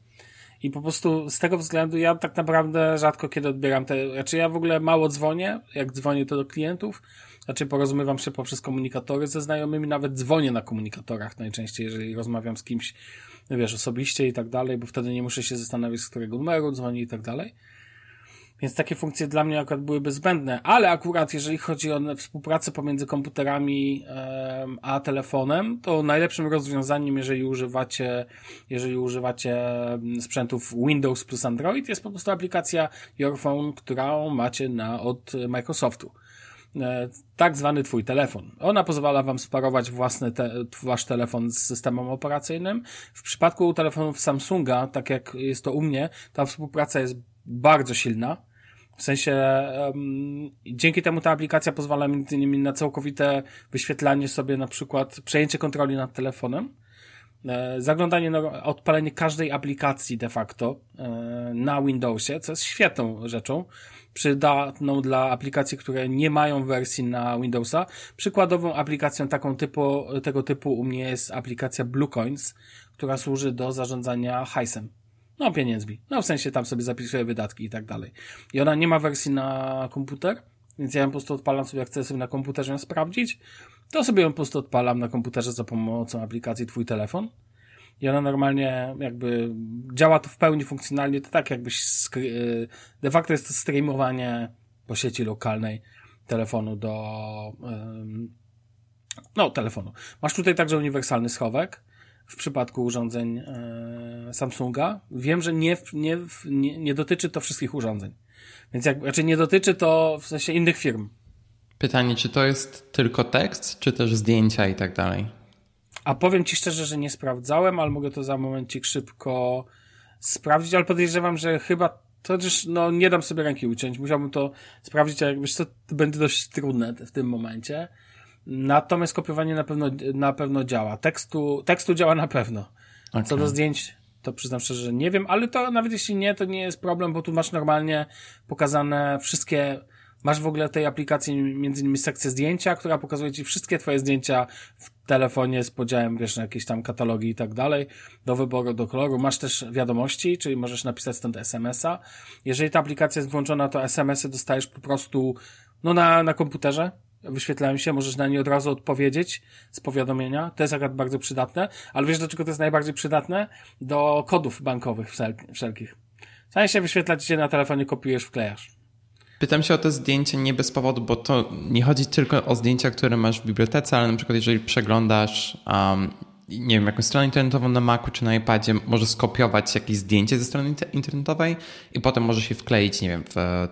I po prostu z tego względu ja tak naprawdę rzadko kiedy odbieram te, znaczy ja w ogóle mało dzwonię, jak dzwonię to do klientów, znaczy porozumiewam się poprzez komunikatory ze znajomymi, nawet dzwonię na komunikatorach najczęściej, jeżeli rozmawiam z kimś, wiesz, osobiście i tak dalej, bo wtedy nie muszę się zastanawiać, z którego numeru dzwoni i tak dalej. Więc takie funkcje dla mnie akurat byłyby zbędne, ale akurat jeżeli chodzi o współpracę pomiędzy komputerami a telefonem, to najlepszym rozwiązaniem, jeżeli używacie, jeżeli używacie sprzętów Windows plus Android, jest po prostu aplikacja Your Phone, którą macie na, od Microsoftu e, tak zwany twój telefon. Ona pozwala wam sparować własny te, wasz telefon z systemem operacyjnym. W przypadku telefonów Samsunga, tak jak jest to u mnie, ta współpraca jest bardzo silna. W sensie um, dzięki temu ta aplikacja pozwala między innymi na całkowite wyświetlanie sobie na przykład przejęcie kontroli nad telefonem, e, zaglądanie na odpalenie każdej aplikacji de facto e, na Windowsie, co jest świetną rzeczą, przydatną dla aplikacji, które nie mają wersji na Windowsa. Przykładową aplikacją taką typu, tego typu u mnie jest aplikacja Bluecoins, która służy do zarządzania hajsem no, pieniędzmi. No, w sensie tam sobie zapisuję wydatki i tak dalej. I ona nie ma wersji na komputer, więc ja ją po prostu odpalam sobie, jak chcę sobie na komputerze ją sprawdzić, to sobie ją po prostu odpalam na komputerze za pomocą aplikacji Twój telefon. I ona normalnie jakby działa to w pełni funkcjonalnie, to tak jakbyś y, de facto jest to streamowanie po sieci lokalnej telefonu do no telefonu. Masz tutaj także uniwersalny schowek, w przypadku urządzeń e, Samsunga. Wiem, że nie, nie, nie, nie dotyczy to wszystkich urządzeń. Więc jak, znaczy nie dotyczy to w sensie innych firm. Pytanie, czy to jest tylko tekst, czy też zdjęcia i tak dalej? A powiem Ci szczerze, że nie sprawdzałem, ale mogę to za momencik szybko sprawdzić, ale podejrzewam, że chyba to też, no nie dam sobie ręki uciąć. Musiałbym to sprawdzić, a jakbyś to, to będzie dość trudne w tym momencie. Natomiast kopiowanie na pewno, na pewno działa. Tekstu, tekstu działa na pewno. Okay. Co do zdjęć, to przyznam szczerze, że nie wiem, ale to nawet jeśli nie, to nie jest problem, bo tu masz normalnie pokazane wszystkie, masz w ogóle tej aplikacji między innymi sekcję zdjęcia, która pokazuje ci wszystkie twoje zdjęcia w telefonie z podziałem, wiesz, na jakieś tam katalogi i tak dalej, do wyboru, do koloru. Masz też wiadomości, czyli możesz napisać stąd SMS-a. Jeżeli ta aplikacja jest włączona, to SMS-y dostajesz po prostu, no na, na komputerze, wyświetlają się, możesz na nie od razu odpowiedzieć z powiadomienia. To jest akurat bardzo przydatne, ale wiesz, do czego to jest najbardziej przydatne? Do kodów bankowych wszelkich. W się wyświetlać się na telefonie, kopiujesz, wklejasz. Pytam się o to zdjęcie nie bez powodu, bo to nie chodzi tylko o zdjęcia, które masz w bibliotece, ale na przykład jeżeli przeglądasz um, nie wiem, jakąś stronę internetową na Macu czy na iPadzie, może skopiować jakieś zdjęcie ze strony internetowej i potem może się wkleić, nie wiem,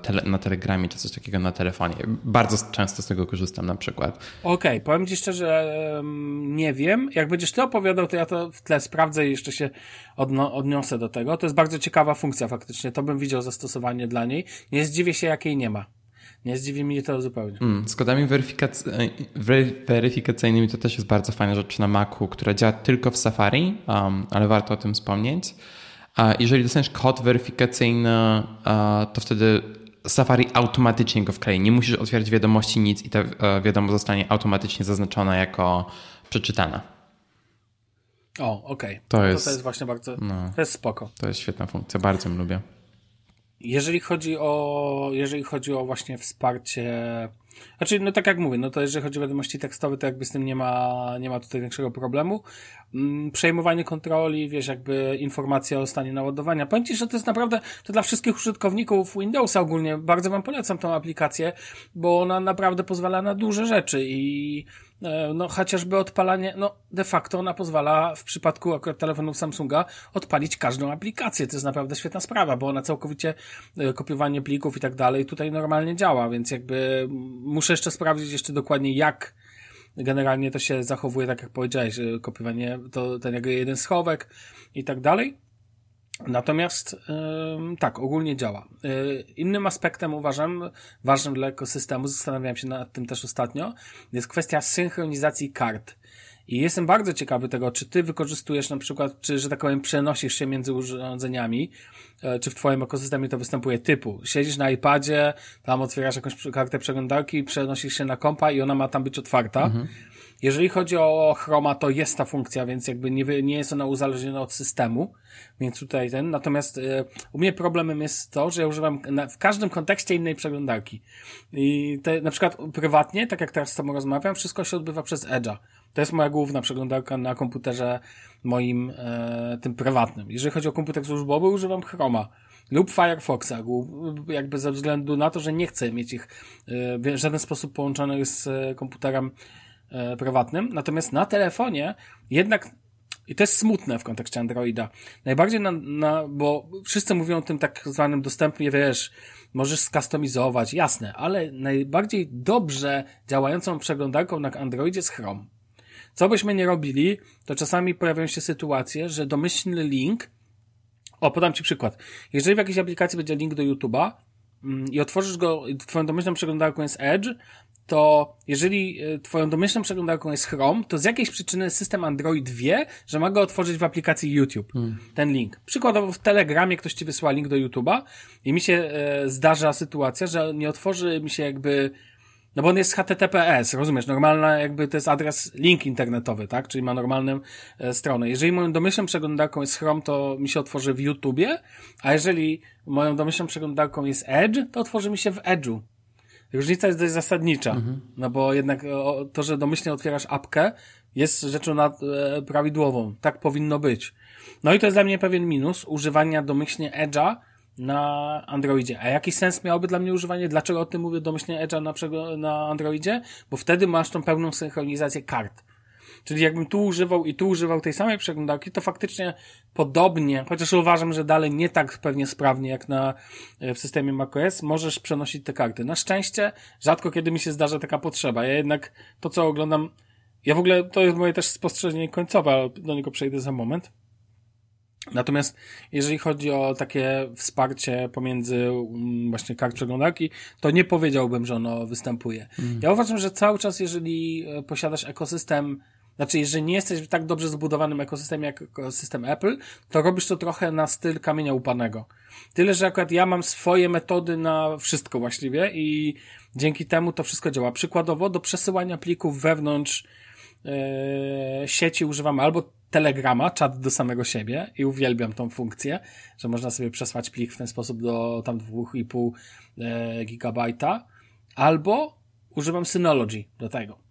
tele, na Telegramie czy coś takiego na telefonie. Bardzo często z tego korzystam na przykład. Okej, okay, powiem Ci szczerze, nie wiem. Jak będziesz Ty opowiadał, to ja to w tle sprawdzę i jeszcze się odno odniosę do tego. To jest bardzo ciekawa funkcja faktycznie. To bym widział zastosowanie dla niej. Nie zdziwię się, jakiej nie ma. Nie zdziwi mnie to zupełnie. Mm, z kodami weryfikac weryfikacyjnymi to też jest bardzo fajna rzecz na Macu, która działa tylko w Safari, um, ale warto o tym wspomnieć. A jeżeli dostaniesz kod weryfikacyjny, to wtedy Safari automatycznie go wklei. Nie musisz otwierać wiadomości, nic i ta e, wiadomość zostanie automatycznie zaznaczona jako przeczytana. O, okej. Okay. To, no jest, to, jest właśnie bardzo, no, to jest spoko. To jest świetna funkcja, bardzo ją lubię. Jeżeli chodzi o, jeżeli chodzi o właśnie wsparcie znaczy, no tak jak mówię, no to jeżeli chodzi o wiadomości tekstowe, to jakby z tym nie ma, nie ma tutaj większego problemu. Mm, przejmowanie kontroli, wiesz, jakby informacja o stanie naładowania. Powiem Ci, że to jest naprawdę, to dla wszystkich użytkowników Windowsa ogólnie, bardzo Wam polecam tą aplikację, bo ona naprawdę pozwala na duże rzeczy i no chociażby odpalanie, no de facto ona pozwala w przypadku akurat telefonów Samsunga odpalić każdą aplikację. To jest naprawdę świetna sprawa, bo ona całkowicie e, kopiowanie plików i tak dalej tutaj normalnie działa, więc jakby muszę jeszcze sprawdzić jeszcze dokładnie jak generalnie to się zachowuje, tak jak powiedziałeś, kopiowanie to ten jakby jeden schowek i tak dalej. Natomiast tak, ogólnie działa. E, innym aspektem uważam, ważnym dla ekosystemu, zastanawiałem się nad tym też ostatnio, jest kwestia synchronizacji kart. I jestem bardzo ciekawy tego, czy ty wykorzystujesz na przykład, czy, że tak powiem, przenosisz się między urządzeniami, e, czy w twoim ekosystemie to występuje typu. Siedzisz na iPadzie, tam otwierasz jakąś kartę przeglądarki, przenosisz się na kompa i ona ma tam być otwarta. Mhm jeżeli chodzi o Chroma, to jest ta funkcja, więc jakby nie, nie jest ona uzależniona od systemu, więc tutaj ten. Natomiast y, u mnie problemem jest to, że ja używam na, w każdym kontekście innej przeglądarki. I te, na przykład prywatnie, tak jak teraz z tobą rozmawiam, wszystko się odbywa przez Edge'a. To jest moja główna przeglądarka na komputerze moim, e, tym prywatnym. Jeżeli chodzi o komputer służbowy, używam Chroma lub Firefoxa, jakby ze względu na to, że nie chcę mieć ich e, w żaden sposób połączonych z e, komputerem e, prywatnym. Natomiast na telefonie jednak i to jest smutne w kontekście Androida. Najbardziej na, na, bo wszyscy mówią o tym tak zwanym dostępnie, wiesz, możesz skustomizować, jasne, ale najbardziej dobrze działającą przeglądarką na Androidzie jest Chrome. Co byśmy nie robili, to czasami pojawiają się sytuacje, że domyślny link, o, podam Ci przykład. Jeżeli w jakiejś aplikacji będzie link do YouTube'a mm, i otworzysz go, Twoją domyślną przeglądarką jest Edge, to jeżeli e, twoją domyślną przeglądarką jest Chrome, to z jakiejś przyczyny system Android wie, że ma go otworzyć w aplikacji YouTube. Hmm. Ten link. Przykładowo w Telegramie ktoś ci wysłał link do YouTube'a i mi się e, zdarza sytuacja, że nie otworzy mi się jakby no bo on jest HTTPS, rozumiesz? Normalna jakby to jest adres link internetowy, tak? Czyli ma normalną e, stronę. Jeżeli moją domyślną przeglądarką jest Chrome, to mi się otworzy w YouTubie, a jeżeli moją domyślną przeglądarką jest Edge, to otworzy mi się w Edge'u. Różnica jest dość zasadnicza, mhm. no bo jednak to, że domyślnie otwierasz apkę, jest rzeczą nad, e, prawidłową. Tak powinno być. No i to jest dla mnie pewien minus używania domyślnie Edge'a na Androidzie. A jaki sens miałoby dla mnie używanie? Dlaczego o tym mówię domyślnie Edge'a na, na Androidzie? Bo wtedy masz tą pełną synchronizację kart. Czyli jakbym tu używał i tu używał tej samej przeglądarki, to faktycznie podobnie, chociaż uważam, że dalej nie tak pewnie sprawnie jak na, e, w systemie macOS, możesz przenosić te karty. Na szczęście rzadko kiedy mi się zdarza taka potrzeba. Ja jednak to, co oglądam, ja w ogóle, to jest moje też spostrzeżenie końcowe, ale do niego przejdę za moment. Natomiast jeżeli chodzi o takie wsparcie pomiędzy mm, właśnie kart przeglądarki, to nie powiedziałbym, że ono występuje. Mm. Ja uważam, że cały czas, jeżeli e, posiadasz ekosystem znaczy, jeżeli nie jesteś w tak dobrze zbudowanym ekosystemie jak system Apple, to robisz to trochę na styl kamienia upanego. Tyle, że akurat ja mam swoje metody na wszystko właściwie i dzięki temu to wszystko działa. Przykładowo do przesyłania plików wewnątrz yy, sieci używam albo Telegrama, czat do samego siebie i uwielbiam tą funkcję, że można sobie przesłać plik w ten sposób do tam 2,5 e, gigabajta, albo używam Synology do tego.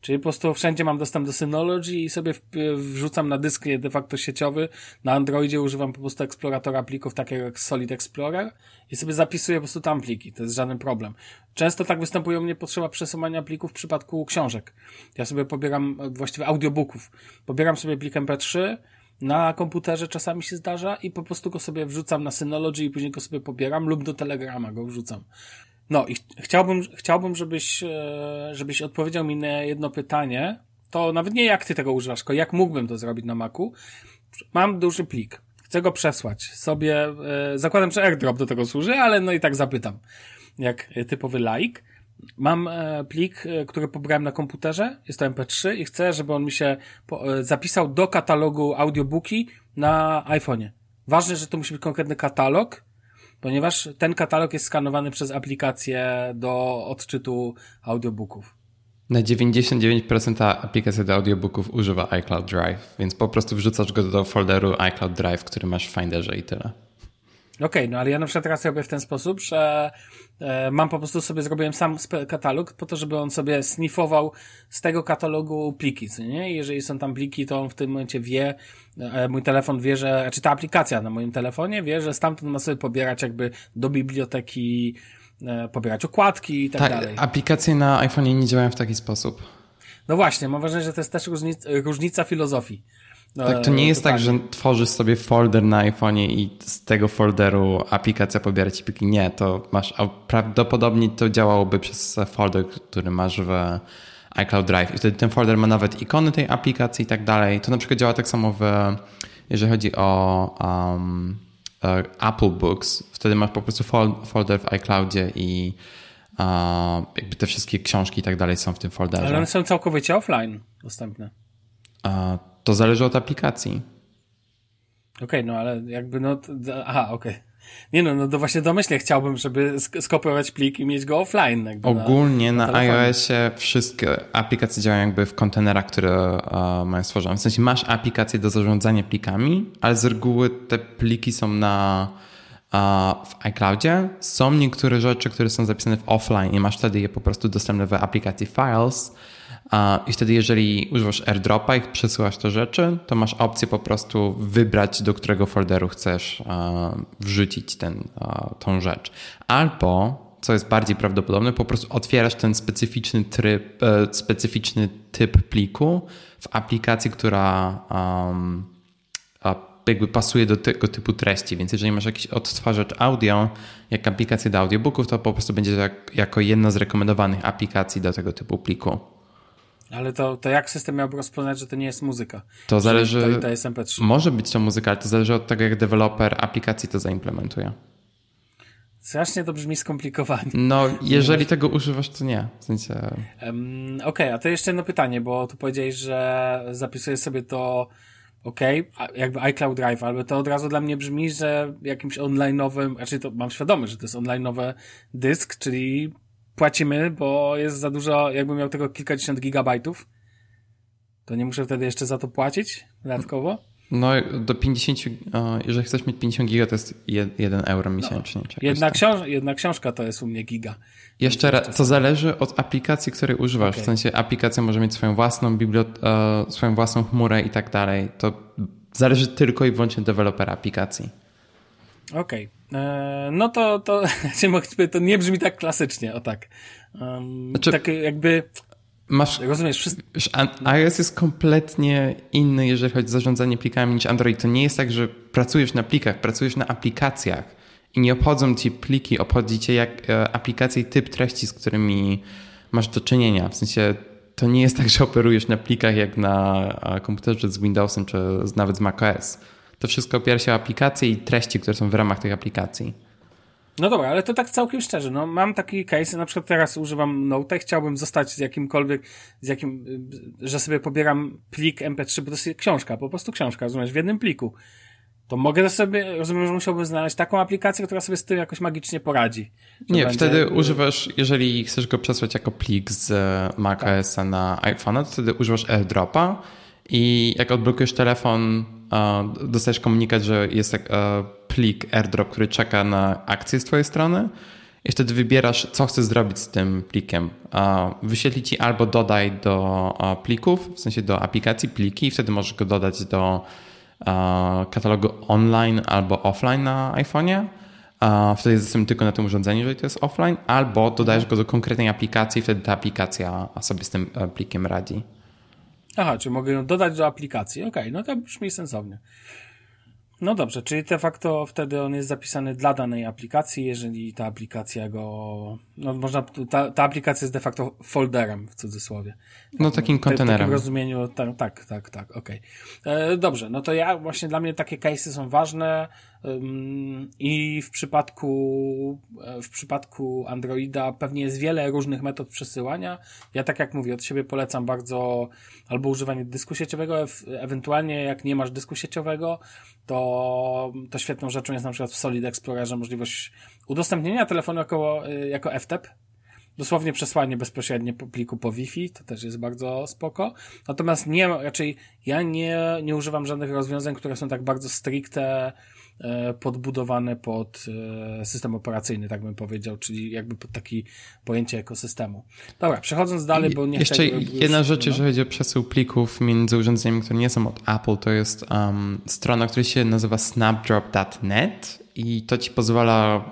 Czyli po prostu wszędzie mam dostęp do Synology i sobie wrzucam na dysk de facto sieciowy. Na Androidzie używam po prostu eksploratora plików takiego jak Solid Explorer i sobie zapisuję po prostu tam pliki. To jest żaden problem. Często tak występuje u mnie potrzeba przesuwania plików w przypadku książek. Ja sobie pobieram, właściwie audiobooków. Pobieram sobie plik MP3, na komputerze czasami się zdarza i po prostu go sobie wrzucam na Synology i później go sobie pobieram lub do Telegrama go wrzucam. No i chciałbym, chciałbym żebyś, e, żebyś odpowiedział mi na jedno pytanie. To nawet nie jak ty tego używasz, tylko jak mógłbym to zrobić na Macu. Mam duży plik. Chcę go przesłać sobie. E, zakładam, że AirDrop do tego służy, ale no i tak zapytam. Jak typowy like. Mam e, plik, który pobrałem na komputerze. Jest to MP3 i chcę, żeby on mi się zapisał do katalogu audiobooki na iPhone'ie ważne, że to musi być konkretny katalog, ponieważ ten katalog jest skanowany przez aplikację do odczytu audiobooków. Na 99% aplikacja do audiobooków używa iCloud Drive, więc po prostu wrzucasz go do folderu iCloud Drive, który masz w Finderze i tyle. Okej, okay, no ale ja na przykład teraz robię w ten sposób, że e, mam po prostu sobie, zrobiłem sam katalog po to, żeby on sobie sniffował z tego katalogu pliki, co nie? I jeżeli są tam pliki, to on w tym momencie wie, e, mój telefon wie, że, czy ta aplikacja na moim telefonie wie, że stamtąd ma sobie pobierać jakby do biblioteki, e, pobierać okładki i tak, tak dalej. aplikacje na iPhone nie działają w taki sposób. No właśnie, mam wrażenie, że to jest też różnica, różnica filozofii. Tak, to nie jest tak, że tworzysz sobie folder na iPhone'ie i z tego folderu aplikacja pobiera ci pliki. Nie, to masz, prawdopodobnie to działałoby przez folder, który masz w iCloud Drive i wtedy ten folder ma nawet ikony tej aplikacji i tak dalej. To na przykład działa tak samo w, jeżeli chodzi o um, e, Apple Books. Wtedy masz po prostu folder w iCloudzie i uh, jakby te wszystkie książki i tak dalej są w tym folderze. Ale one są całkowicie offline dostępne. Uh, to zależy od aplikacji. Okej, okay, no ale jakby no... Aha, okej. Okay. Nie no, no to właśnie domyślnie chciałbym, żeby skopiować plik i mieć go offline. Ogólnie na, na, na iOSie wszystkie aplikacje działają jakby w kontenerach, które uh, mają stworzone. W sensie masz aplikację do zarządzania plikami, ale z reguły te pliki są na uh, w iCloudzie. Są niektóre rzeczy, które są zapisane w offline i masz wtedy je po prostu dostępne w aplikacji Files, i wtedy, jeżeli używasz AirDropa i przesyłasz te rzeczy, to masz opcję po prostu wybrać, do którego folderu chcesz wrzucić ten, tą rzecz. Albo, co jest bardziej prawdopodobne, po prostu otwierasz ten specyficzny tryb, e, specyficzny typ pliku w aplikacji, która jakby pasuje do tego typu treści. Więc jeżeli masz jakiś odtwarzacz audio, jak aplikację do audiobooków, to po prostu będzie jak, jako jedna z rekomendowanych aplikacji do tego typu pliku. Ale to, to jak system miałby rozpoznać, że to nie jest muzyka? To zależy. To, to jest MP3. Może być to muzyka, ale to zależy od tego, jak deweloper aplikacji to zaimplementuje. Strasznie to brzmi skomplikowanie. No, jeżeli tego używasz, to nie. W sensie... Um, Okej, okay, a to jeszcze jedno pytanie, bo tu powiedziałeś, że zapisujesz sobie to ok, jakby iCloud Drive, ale to od razu dla mnie brzmi, że jakimś online'owym, znaczy to mam świadomość, że to jest online'owy dysk, czyli płacimy, bo jest za dużo, jakbym miał tego kilkadziesiąt gigabajtów, to nie muszę wtedy jeszcze za to płacić dodatkowo? No, do 50, jeżeli chcesz mieć 50 giga, to jest 1 euro miesięcznie. No, jedna, książ jedna książka to jest u mnie giga. Jeszcze raz, to zależy od aplikacji, której używasz. Okay. W sensie aplikacja może mieć swoją własną bibliotekę, swoją własną chmurę i tak dalej. To zależy tylko i wyłącznie od dewelopera aplikacji. Okej. Okay. E, no to, to, to nie brzmi tak klasycznie, o tak. Um, znaczy, tak jakby... Masz, rozumiesz, wszystko... iOS jest kompletnie inny, jeżeli chodzi o zarządzanie plikami niż Android. To nie jest tak, że pracujesz na plikach, pracujesz na aplikacjach i nie obchodzą ci pliki, obchodzi cię jak e, aplikacje i typ treści, z którymi masz do czynienia. W sensie to nie jest tak, że operujesz na plikach jak na e, komputerze z Windowsem czy nawet z macOS. To wszystko opiera się o aplikacje i treści, które są w ramach tych aplikacji. No dobra, ale to tak całkiem szczerze. No, mam taki case, na przykład teraz używam Note, chciałbym zostać z jakimkolwiek, z jakim, że sobie pobieram plik MP3, bo to jest książka, po prostu książka, rozumiesz, w jednym pliku. To mogę sobie, rozumiem, że musiałbym znaleźć taką aplikację, która sobie z tym jakoś magicznie poradzi. Nie, będzie... wtedy używasz, jeżeli chcesz go przesłać jako plik z macOS tak. na iPhone'a, to wtedy używasz AirDropa i jak odblokujesz telefon, dostajesz komunikat, że jest tak, plik AirDrop, który czeka na akcję z twojej strony i wtedy wybierasz, co chcesz zrobić z tym plikiem. Wyświetli ci albo dodaj do plików, w sensie do aplikacji pliki i wtedy możesz go dodać do katalogu online albo offline na iPhone'ie. Wtedy jest tylko na tym urządzeniu, jeżeli to jest offline, albo dodajesz go do konkretnej aplikacji wtedy ta aplikacja sobie z tym e, plikiem radzi. Aha, czy mogę ją dodać do aplikacji. Okej, okay, no to brzmi sensownie. No dobrze, czyli de facto wtedy on jest zapisany dla danej aplikacji, jeżeli ta aplikacja go, no można, ta, ta aplikacja jest de facto folderem w cudzysłowie. No takim kontenerem. W takim rozumieniu, tak, tak, tak, tak okej. Okay. E, dobrze, no to ja właśnie dla mnie takie case'y są ważne, I w przypadku, w przypadku Androida pewnie jest wiele różnych metod przesyłania. Ja tak jak mówię, od siebie polecam bardzo albo używanie dysku sieciowego, ewentualnie jak nie masz dysku sieciowego, to, to świetną rzeczą jest na przykład w Solid Explorerze możliwość udostępnienia telefonu jako, jako FTP, dosłownie przesłanie bezpośrednie po pliku po Wi-Fi, to też jest bardzo spoko. Natomiast nie, raczej ja nie, nie używam żadnych rozwiązań, które są tak bardzo stricte e, podbudowane pod e, system operacyjny, tak bym powiedział, czyli jakby pod taki pojęcie ekosystemu. Dobra, przechodząc dalej, bo nie Jeszcze jedna rzecz, no. jeżeli chodzi o przesył plików między urządzeniami, które nie są od Apple, to jest um, strona, która się nazywa snapdrop.net i to ci pozwala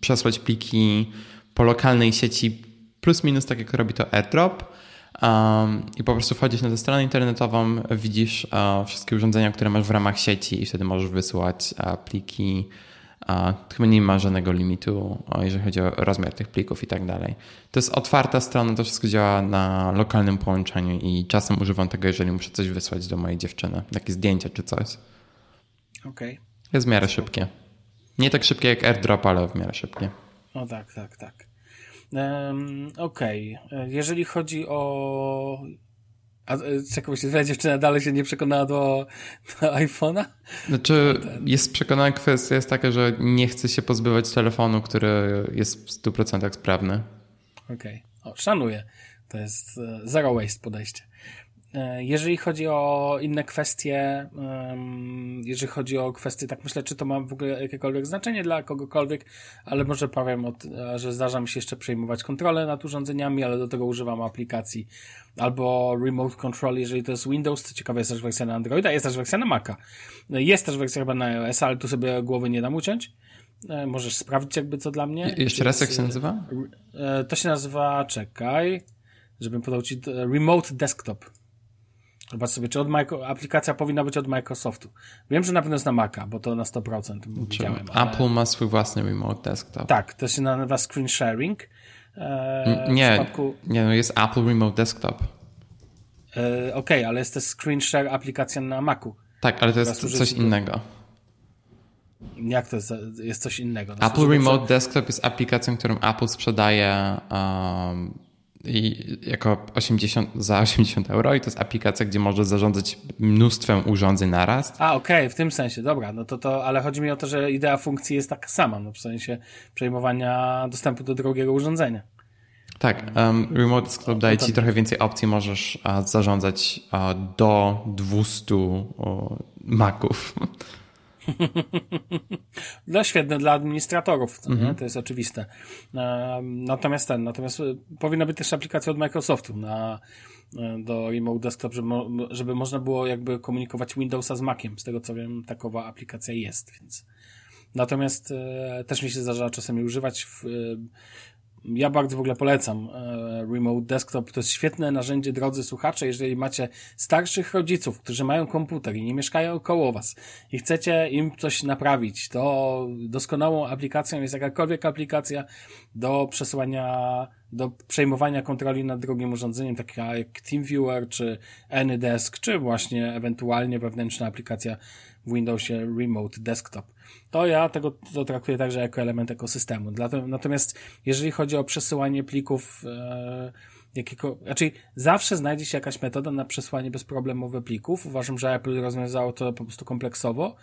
przesłać pliki po lokalnej sieci plus minus tak jak robi to AirDrop um, i po prostu wchodzisz na tę stronę internetową, widzisz uh, wszystkie urządzenia, które masz w ramach sieci i wtedy możesz wysyłać uh, pliki. Uh, chyba nie ma żadnego limitu, jeżeli chodzi o rozmiar tych plików i tak dalej. To jest otwarta strona, to wszystko działa na lokalnym połączeniu i czasem używam tego, jeżeli muszę coś wysłać do mojej dziewczyny, takie zdjęcia czy coś. Okej. Okay. Jest w miarę szybkie. Nie tak szybkie jak AirDrop, ale w miarę szybkie. No tak, tak, tak. Um, Okej. Okay. Jeżeli chodzi o. A czekaj, twoja dziewczyna dalej się nie przekonała do, do iPhone'a? Znaczy, jest przekonana kwestia jest taka, że nie chce się pozbywać telefonu, który jest w 100% sprawny. Okej. Okay. szanuję. To jest e, zero waste podejście. E, jeżeli chodzi o inne kwestie, jeżeli chodzi o kwestie, tak myślę, czy to ma w ogóle jakiekolwiek znaczenie dla kogokolwiek, ale może powiem, że zdarza mi się jeszcze przejmować kontrolę nad urządzeniami, ale do tego używam aplikacji albo Remote Control, jeżeli to jest Windows, co ciekawe jest też wersja na Androida, jest też wersja na Maca. Jest też wersja chyba na iOS, ale tu sobie głowy nie dam uciąć. E, możesz sprawdzić jakby co dla mnie. jeszcze raz jak się nazywa? E, to się nazywa, czekaj, żebym podał ci, Remote Desktop. Zobacz sobie, czy od Micro... aplikacja powinna być od Microsoftu. Wiem, że na pewno jest na Maca, bo to na 100% widziałem. Ale... Apple ma swój własny remote desktop. Tak, to się nazywa screen sharing. E, nie, przypadku... nie, no jest Apple Remote Desktop. E, Okej, okay, ale jest też screen share aplikacja na Macu. Tak, ale to jest coś innego. Jak to jest, jest coś innego? No, Apple Remote Desktop jest aplikacją, którą Apple sprzedaje um, i jako 80, za 80 euro i to jest aplikacja, gdzie możesz zarządzać mnóstwem urządzeń naraz. A, okej, okay, w tym sensie, dobra, no to to, ale chodzi mi o to, że idea funkcji jest taka sama, no w sensie przejmowania dostępu do drugiego urządzenia. Tak, um, Remote Desktop daje ci trochę więcej opcji, możesz uh, zarządzać uh, do 200 uh, Maców. no świetne dla administratorów, mhm. to jest oczywiste. Natomiast ten, natomiast e, powinna być też aplikacja od Microsoftu na, e, do Remote Desktop, żeby, żeby można było jakby komunikować Windowsa z Maciem. Z tego co wiem, takowa aplikacja jest, więc. Natomiast e, też mi się zdarza czasami używać w, ja bardzo w ogóle polecam e, Remote Desktop. To jest świetne narzędzie, drodzy słuchacze, jeżeli macie starszych rodziców, którzy mają komputer i nie mieszkają koło was i chcecie im coś naprawić, to doskonałą aplikacją jest jakakolwiek aplikacja do przesyłania, do przejmowania kontroli nad drugim urządzeniem, taka jak TeamViewer, czy AnyDesk, czy właśnie ewentualnie wewnętrzna aplikacja w Windowsie Remote Desktop to ja tego to traktuję także jako element ekosystemu. Natomiast jeżeli chodzi o przesyłanie plików, e, jakiego, raczej zawsze znajdzie się jakaś metoda na przesłanie bezproblemowe plików. Uważam, że Apple rozwiązało to po prostu kompleksowo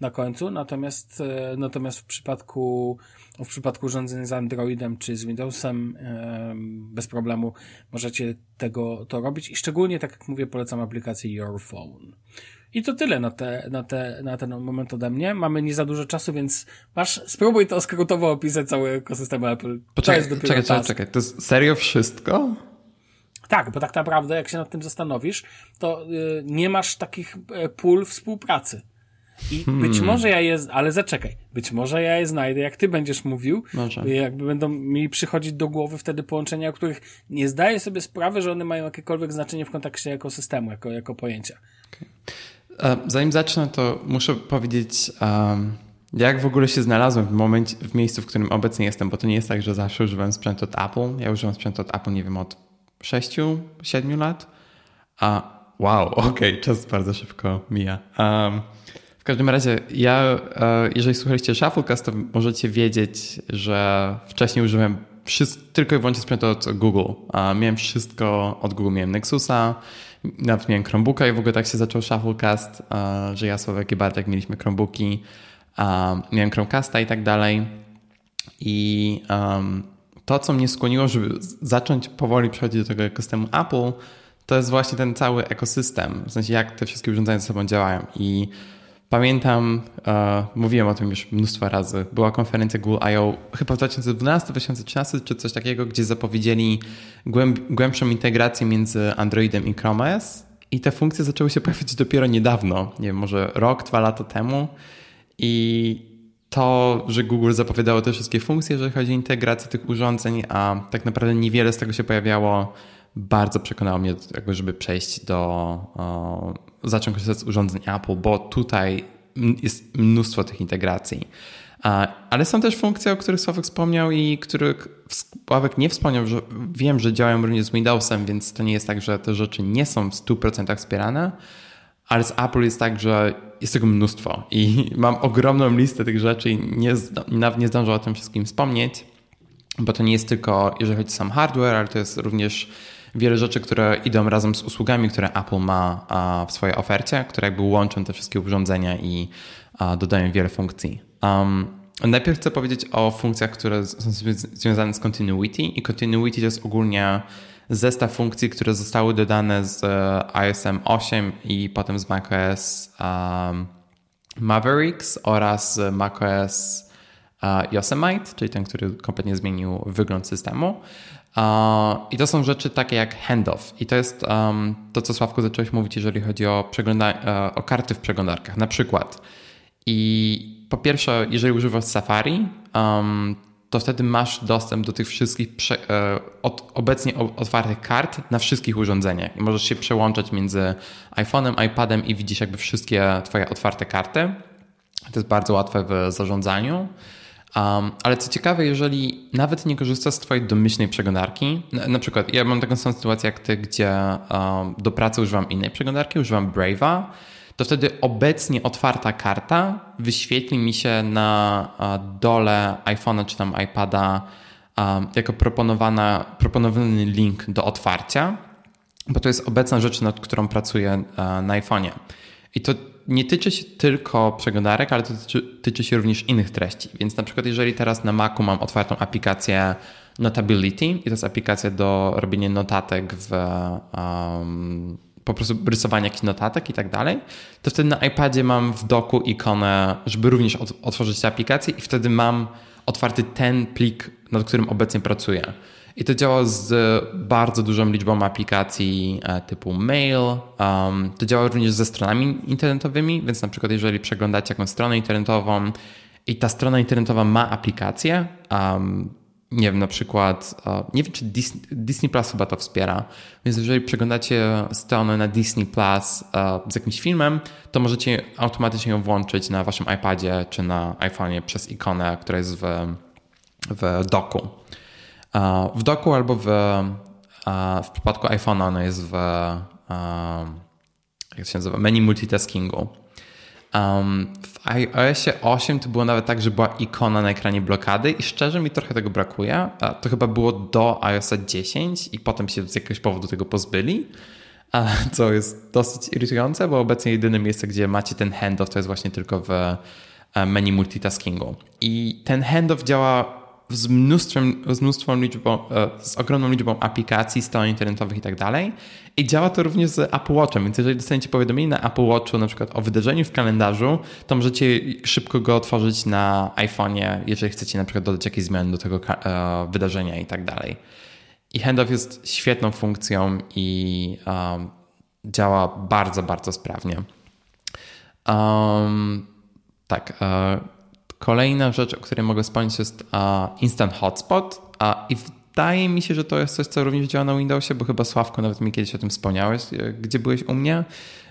na końcu, natomiast, e, natomiast w przypadku, w przypadku urządzeń z Androidem czy z Windowsem e, bez problemu możecie tego to robić i szczególnie, tak jak mówię, polecam aplikację Your Phone. I to tyle na, te, na, te, na ten moment ode mnie. Mamy nie za dużo czasu, więc masz, spróbuj to skrótowo opisać cały ekosystem Apple. Poczekaj, to czekaj, czekaj, czekaj, to jest serio wszystko? Tak, bo tak naprawdę, jak się nad tym zastanowisz, to y, nie masz takich y, pól współpracy. I hmm. być może ja je, ale zaczekaj, być może ja je znajdę, jak ty będziesz mówił, może. jakby będą mi przychodzić do głowy wtedy połączenia, o których nie zdaję sobie sprawy, że one mają jakiekolwiek znaczenie w kontekście ekosystemu, jako, jako pojęcia. Okay. E, zanim zacznę, to muszę powiedzieć, jak w ogóle się znalazłem w, momencie, w miejscu, w którym obecnie jestem, bo to nie jest tak, że zawsze używałem sprzętu od Apple. Ja używam sprzętu od Apple, nie wiem, od 6-7 lat. A wow, okej, okay, czas bardzo szybko mija. Um, w każdym razie, ja, e, jeżeli słuchaliście Shufflecast, to możecie wiedzieć, że wcześniej użyłem wszystko, tylko i wyłącznie sprzętu od Google. Miałem wszystko od Google. Miałem Nexusa, nawet miałem Chromebooka i w ogóle tak się zaczął Shufflecast, że ja, Sławek i Bartek mieliśmy Chromebooki, miałem Chromecasta i tak dalej. I to, co mnie skłoniło, żeby zacząć powoli przechodzić do tego ekosystemu Apple, to jest właśnie ten cały ekosystem, w sensie jak te wszystkie urządzenia ze sobą działają. I pamiętam, uh, mówiłem o tym już mnóstwo razy, była konferencja Google I.O. chyba w 2012-2013 czy coś takiego, gdzie zapowiedzieli głęb głębszą integrację między Androidem i Chrome OS i te funkcje zaczęły się pojawiać dopiero niedawno, nie wiem, może rok, dwa lata temu i to, że Google zapowiadało te wszystkie funkcje, jeżeli chodzi o integrację tych urządzeń, a tak naprawdę niewiele z tego się pojawiało, bardzo przekonało mnie do tego, żeby przejść do, zacząć korzystać z urządzeń Apple, bo tutaj jest mnóstwo tych integracji. Ale są też funkcje, o których Sławek wspomniał i których Sławek nie wspomniał, że wiem, że działają również z Windowsem, więc to nie jest tak, że te rzeczy nie są w 100% wspierane, ale z Apple jest tak, że jest tego mnóstwo i mam ogromną listę tych rzeczy i nie, nawet nie zdążę o tym wszystkim wspomnieć, bo to nie jest tylko, jeżeli chodzi o sam hardware, ale to jest również wiele rzeczy, które idą razem z usługami, które Apple ma w swojej ofercie, które jakby łączą te wszystkie urządzenia i dodają wiele funkcji. Um, najpierw chcę powiedzieć o funkcjach, które są związane z Continuity i Continuity to jest ogólnie zestaw funkcji, które zostały dodane z e, ISM 8 i potem z macOS um, Mavericks oraz macOS Yosemite, czyli ten, który kompletnie zmienił wygląd systemu. I to są rzeczy takie jak handoff. I to jest um, to, co Sławku zacząłeś mówić, jeżeli chodzi o, przegląda- o karty w przeglądarkach. Na przykład. I po pierwsze, jeżeli używasz Safari, um, to wtedy masz dostęp do tych wszystkich e, od, obecnie otwartych kart na wszystkich urządzeniach i możesz się przełączać między iPhone'em, iPadem i widzisz jakby wszystkie twoje otwarte karty. To jest bardzo łatwe w zarządzaniu. Um, ale co ciekawe, jeżeli nawet nie korzystasz z twojej domyślnej przeglądarki, na, na przykład ja mam taką samą sytuację jak ty, gdzie um, do pracy używam innej przeglądarki, używam Brave'a, to wtedy obecnie otwarta karta wyświetli mi się na dole iPhone'a czy tam iPada jako proponowana, proponowany link do otwarcia, bo to jest obecna rzecz, nad którą pracuję na iPhone'ie. I to nie tyczy się tylko przeglądarek, ale tyczy, tyczy, się również innych treści. Więc na przykład jeżeli teraz na Macu mam otwartą aplikację Notability i to jest aplikacja do robienia notatek w um, po prostu rysowanie jakichś notatek i tak dalej, to wtedy na iPadzie mam w doku ikonę, żeby również otworzyć tę aplikację i wtedy mam otwarty ten plik, nad którym obecnie pracuję. I to działa z bardzo dużą liczbą aplikacji e, typu mail. Um, to działa również ze stronami internetowymi, więc na przykład jeżeli przeglądacie jakąś stronę internetową i ta strona internetowa ma aplikację, um, nie wiem, na przykład, nie wiem, czy Disney, Disney, Plus chyba to wspiera, więc jeżeli przeglądacie stronę na Disney Plus z jakimś filmem, to możecie automatycznie ją włączyć na waszym iPadzie czy na iPhone'ie przez ikonę, która jest w, w doku. W doku albo w, w przypadku iPhone'a ona jest w, jak się nazywa, menu multitaskingu. W iOSie 8 to było nawet tak, że była ikona na ekranie blokady i szczerze mi trochę tego brakuje. To chyba było do iOSa 10 i potem się z jakiegoś powodu tego pozbyli, co jest dosyć irytujące, bo obecnie jedyne miejsce, gdzie macie ten handoff to jest właśnie tylko w e, menu multitaskingu. I ten handoff działa z mnóstwem, z mnóstwą liczbą, e, z ogromną liczbą aplikacji, stron internetowych i tak dalej. I działa to również z Apple Watchem, więc jeżeli dostaniecie powiadomienie na Apple Watchu na przykład o wydarzeniu w kalendarzu, to możecie szybko go otworzyć na iPhone'ie, jeżeli chcecie na przykład dodać jakieś zmiany do tego e, wydarzenia i tak dalej. I handoff jest świetną funkcją i um, działa bardzo, bardzo sprawnie. Um, tak. Uh, Kolejna rzecz, o której mogę wspomnieć, jest Instant Hotspot. I wydaje mi się, że to jest coś, co również działa na Windowsie, bo chyba Sławko nawet mi kiedyś o tym wspomniałeś, e, gdzie byłeś u mnie,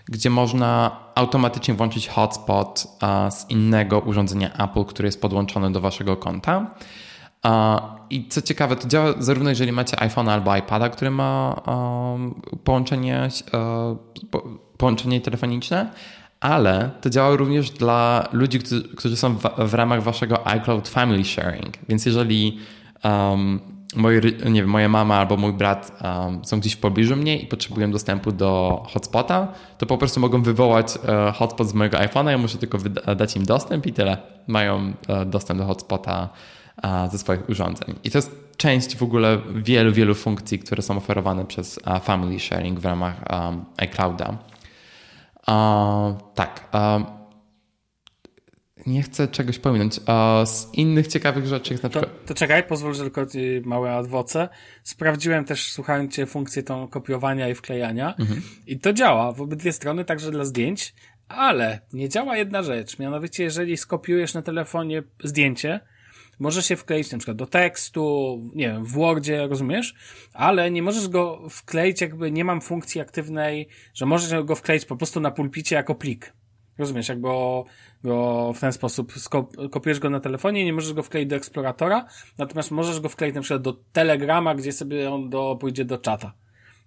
gdzie można automatycznie włączyć hotspot z innego urządzenia Apple, które jest podłączone do waszego konta. I co ciekawe, to działa zarówno jeżeli macie iPhone albo iPada, który ma połączenie, połączenie telefoniczne, ale to działa również dla ludzi, którzy, są w, w, ramach waszego iCloud Family Sharing. Więc jeżeli um, moi, nie wiem, moja mama albo mój brat um, są gdzieś w pobliżu mnie i potrzebują dostępu do hotspota, to po prostu mogą wywołać uh, hotspot z mojego iPhone'a, ja muszę tylko dać im dostęp i tyle. Mają uh, dostęp do hotspota uh, ze swoich urządzeń. I to jest część w ogóle wielu, wielu funkcji, które są oferowane przez Family Sharing w ramach um, iClouda. Tak nie chcę czegoś pominąć. z innych ciekawych rzeczy jest na przykład... To, to czekaj, pozwól, że tylko małe adwoce. Sprawdziłem też, słuchając cię, funkcję tą kopiowania i wklejania mhm. i to działa w obydwie strony, także dla zdjęć, ale nie działa jedna rzecz. Mianowicie, jeżeli skopiujesz na telefonie zdjęcie, może się wkleić na przykład do tekstu, nie wiem, w Wordzie, rozumiesz? Ale nie możesz go wkleić, jakby nie mam funkcji aktywnej, że możesz go wkleić po prostu na pulpicie jako plik. Rozumiesz, jakby go w ten sposób kopiujesz go na telefonie, nie możesz go wkleić do eksploratora, natomiast możesz go wkleić na przykład do Telegrama, gdzie sobie on do, pójdzie do czata.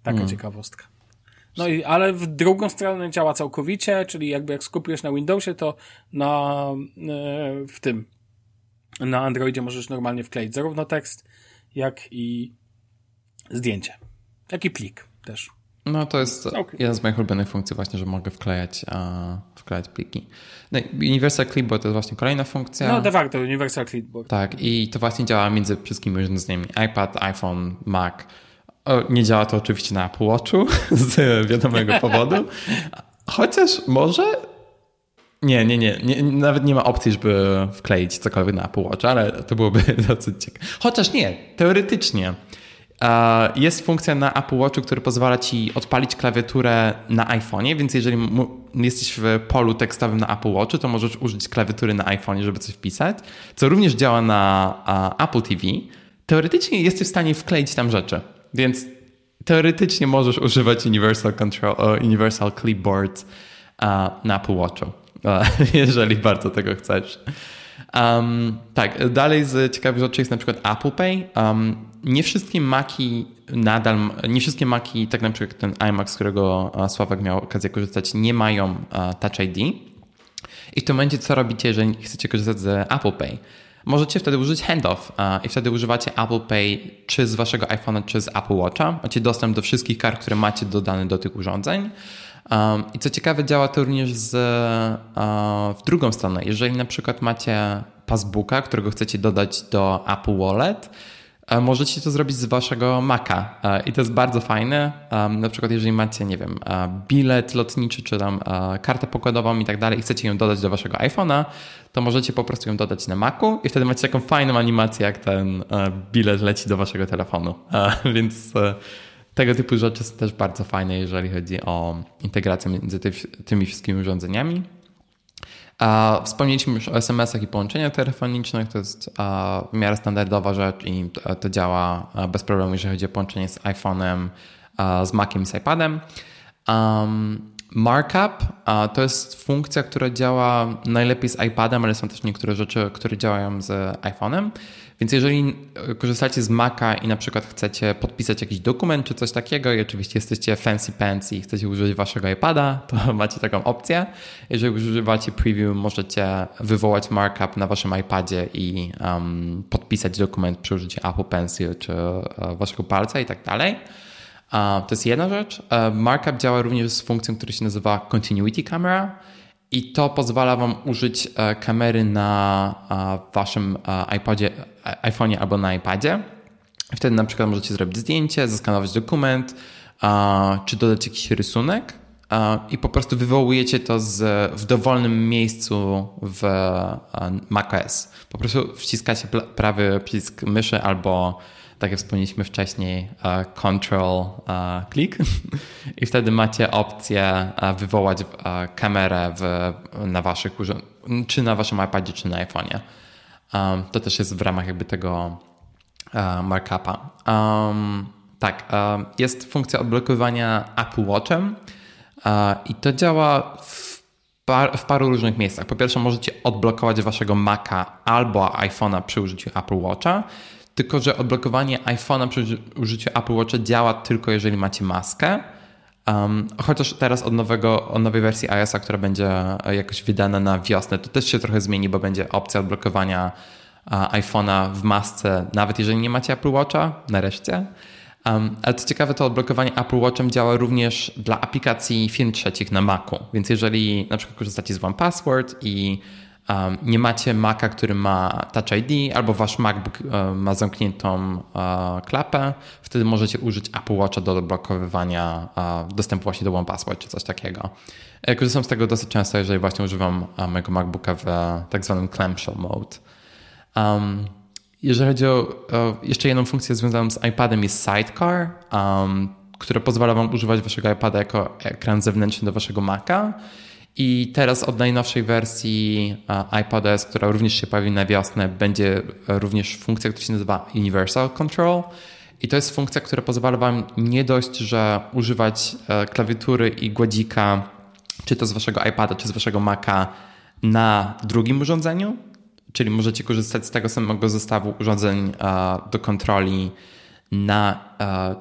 Taka hmm. ciekawostka. No i, ale w drugą stronę działa całkowicie, czyli jakby jak skupisz na Windowsie, to na, e, w tym, na Androidzie możesz normalnie wkleić zarówno tekst, jak i zdjęcie. Jak i plik też. No to jest okay. jedna z moich ulubionych funkcji właśnie, że mogę wklejać, wklejać pliki. No, Universal Clipboard to jest właśnie kolejna funkcja. No de facto Universal Clipboard. Tak i to właśnie działa między wszystkimi urządzeniami iPad, iPhone, Mac. O, nie działa to oczywiście na Apple Watchu z wiadomego powodu. Chociaż może nie, nie, nie, nie, Nawet nie ma opcji, żeby wkleić cokolwiek na Apple Watch, ale to byłoby dosyć ciekawe. Chociaż nie, teoretycznie jest funkcja na Apple Watchu, która pozwala ci odpalić klawiaturę na iPhone'ie, więc jeżeli jesteś w polu tekstowym na Apple Watchu, to możesz użyć klawiatury na iPhone'ie, żeby coś wpisać, co również działa na Apple TV. Teoretycznie jesteś w stanie wkleić tam rzeczy, więc teoretycznie możesz używać Universal Control, Universal Clipboard na Apple Watchu, jeżeli bardzo tego chcesz. Um, tak, dalej z ciekawych rzeczy jest na przykład Apple Pay. Um, nie wszystkie Maki nadal, nie wszystkie Maki, tak na przykład ten iMac, z którego Sławek miał okazję korzystać, nie mają Touch ID. I w tym momencie co robicie, jeżeli chcecie korzystać z Apple Pay? Możecie wtedy użyć handoff i wtedy używacie Apple Pay czy z waszego iPhone'a, czy z Apple Watcha. Macie dostęp do wszystkich kart, które macie dodane do tych urządzeń. I co ciekawe, działa to również z, uh, w drugą stronę. Jeżeli na przykład macie passbooka, którego chcecie dodać do Apple Wallet, uh, możecie to zrobić z waszego Maca. Uh, I to jest bardzo fajne. Na przykład, jeżeli macie, nie wiem, bilet lotniczy, czy tam kartę pokładową i tak dalej, i chcecie ją dodać do waszego iPhone'a, to możecie po prostu ją dodać na Macu i wtedy macie taką fajną animację, jak ten bilet leci do waszego telefonu. Więc tego typu rzeczy są też bardzo fajne, jeżeli chodzi o integrację między tymi wszystkimi urządzeniami. Wspomnieliśmy już o SMS-ach i połączeniach telefonicznych. To jest w miarę standardowa rzecz i to działa bez problemu, jeżeli chodzi o połączenie z iPhone'em, z Maciem i z iPadem. Markup to jest funkcja, która działa najlepiej z iPadem, ale są też niektóre rzeczy, które działają z iPhone'em. Więc jeżeli e, korzystacie z Maca i na przykład chcecie podpisać jakiś dokument czy coś takiego i oczywiście jesteście fancy pants i chcecie użyć waszego iPada, to macie taką opcję. Jeżeli używacie preview, możecie wywołać markup na waszym iPadzie i um, podpisać dokument przy użyciu Apple Pencil czy uh, waszego palca i tak dalej. To jest jedna rzecz. Uh, markup działa również z funkcją, która się nazywa Continuity Camera i to pozwala Wam użyć e, kamery na e, Waszym e, iPodzie, iPhone'ie albo na iPadzie. Wtedy na przykład możecie zrobić zdjęcie, zeskanować dokument, czy dodać jakiś rysunek i po prostu wywołujecie to z, w dowolnym miejscu w macOS. Po prostu wciskacie prawy przycisk myszy albo tak jak wspomnieliśmy wcześniej, e, control e, click i wtedy macie opcję e, wywołać kamerę w, na waszych czy na waszym iPadzie, czy na iPhone'ie. To też jest w ramach jakby tego markupa. Tak, jest funkcja odblokowywania Apple Watchem i to działa w, w paru różnych miejscach. Po pierwsze, możecie odblokować waszego Maca albo iPhone'a przy użyciu Apple Watcha. Tylko, że odblokowanie iPhone'a przy użyciu Apple Watcha działa tylko jeżeli macie maskę, Um, chociaż teraz od, nowego, od nowej wersji iOS-a, która będzie jakoś wydana na wiosnę, to też się trochę zmieni, bo będzie opcja odblokowania iPhone'a w masce, nawet jeżeli nie macie Apple Watcha, nareszcie. Um, ale co ciekawe, to odblokowanie Apple Watchem działa również dla aplikacji firm trzecich na Macu. Więc jeżeli na przykład korzystacie z One Password i um, nie macie Maca, który ma Touch ID, albo wasz MacBook um, ma zamkniętą uh, klapę, wtedy możecie użyć Apple Watcha do odblokowywania uh, dostępu właśnie do One Password czy coś takiego. Korzystam z tego dosyć często, jeżeli właśnie używam mojego MacBooka w tak zwanym clamshell mode. Um, jeżeli chodzi o, o, jeszcze jedną funkcję związaną z iPadem jest Sidecar, um, która pozwala Wam używać Waszego iPada jako ekran zewnętrzny do Waszego Maca. I teraz od najnowszej wersji iPadOS, która również się pojawi na wiosnę, będzie również funkcja, która się nazywa Universal Control. I to jest funkcja, która pozwala Wam nie dość, że używać uh, klawiatury i gładzika, czy to z Waszego iPada, czy z Waszego Maca na drugim urządzeniu, Czyli możecie korzystać z tego samego zestawu urządzeń do kontroli na,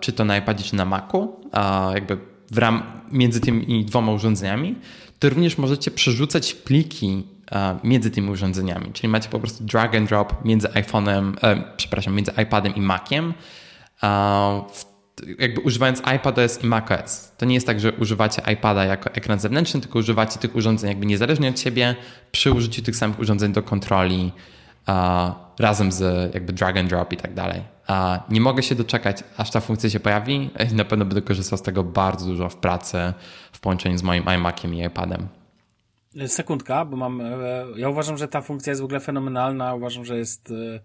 czy to na iPadzie, czy na Macu, jakby w ram, między tymi dwoma urządzeniami, to również możecie przerzucać pliki między tymi urządzeniami. Czyli macie po prostu drag and drop między iPhone'em, e, przepraszam, między iPadem i Maciem w jakby używając iPadOS i macOS. To nie jest tak, że używacie iPada jako ekran zewnętrzny, tylko używacie tych urządzeń jakby niezależnie od siebie przy użyciu tych samych urządzeń do kontroli uh, razem z jakby drag and drop i tak dalej. Uh, nie mogę się doczekać, aż ta funkcja się pojawi na pewno będę korzystał z tego bardzo dużo w pracy w połączeniu z moim iMaciem i iPadem. Sekundka, bo mam. E, ja uważam, że ta funkcja jest w ogóle fenomenalna. Uważam, że jest e,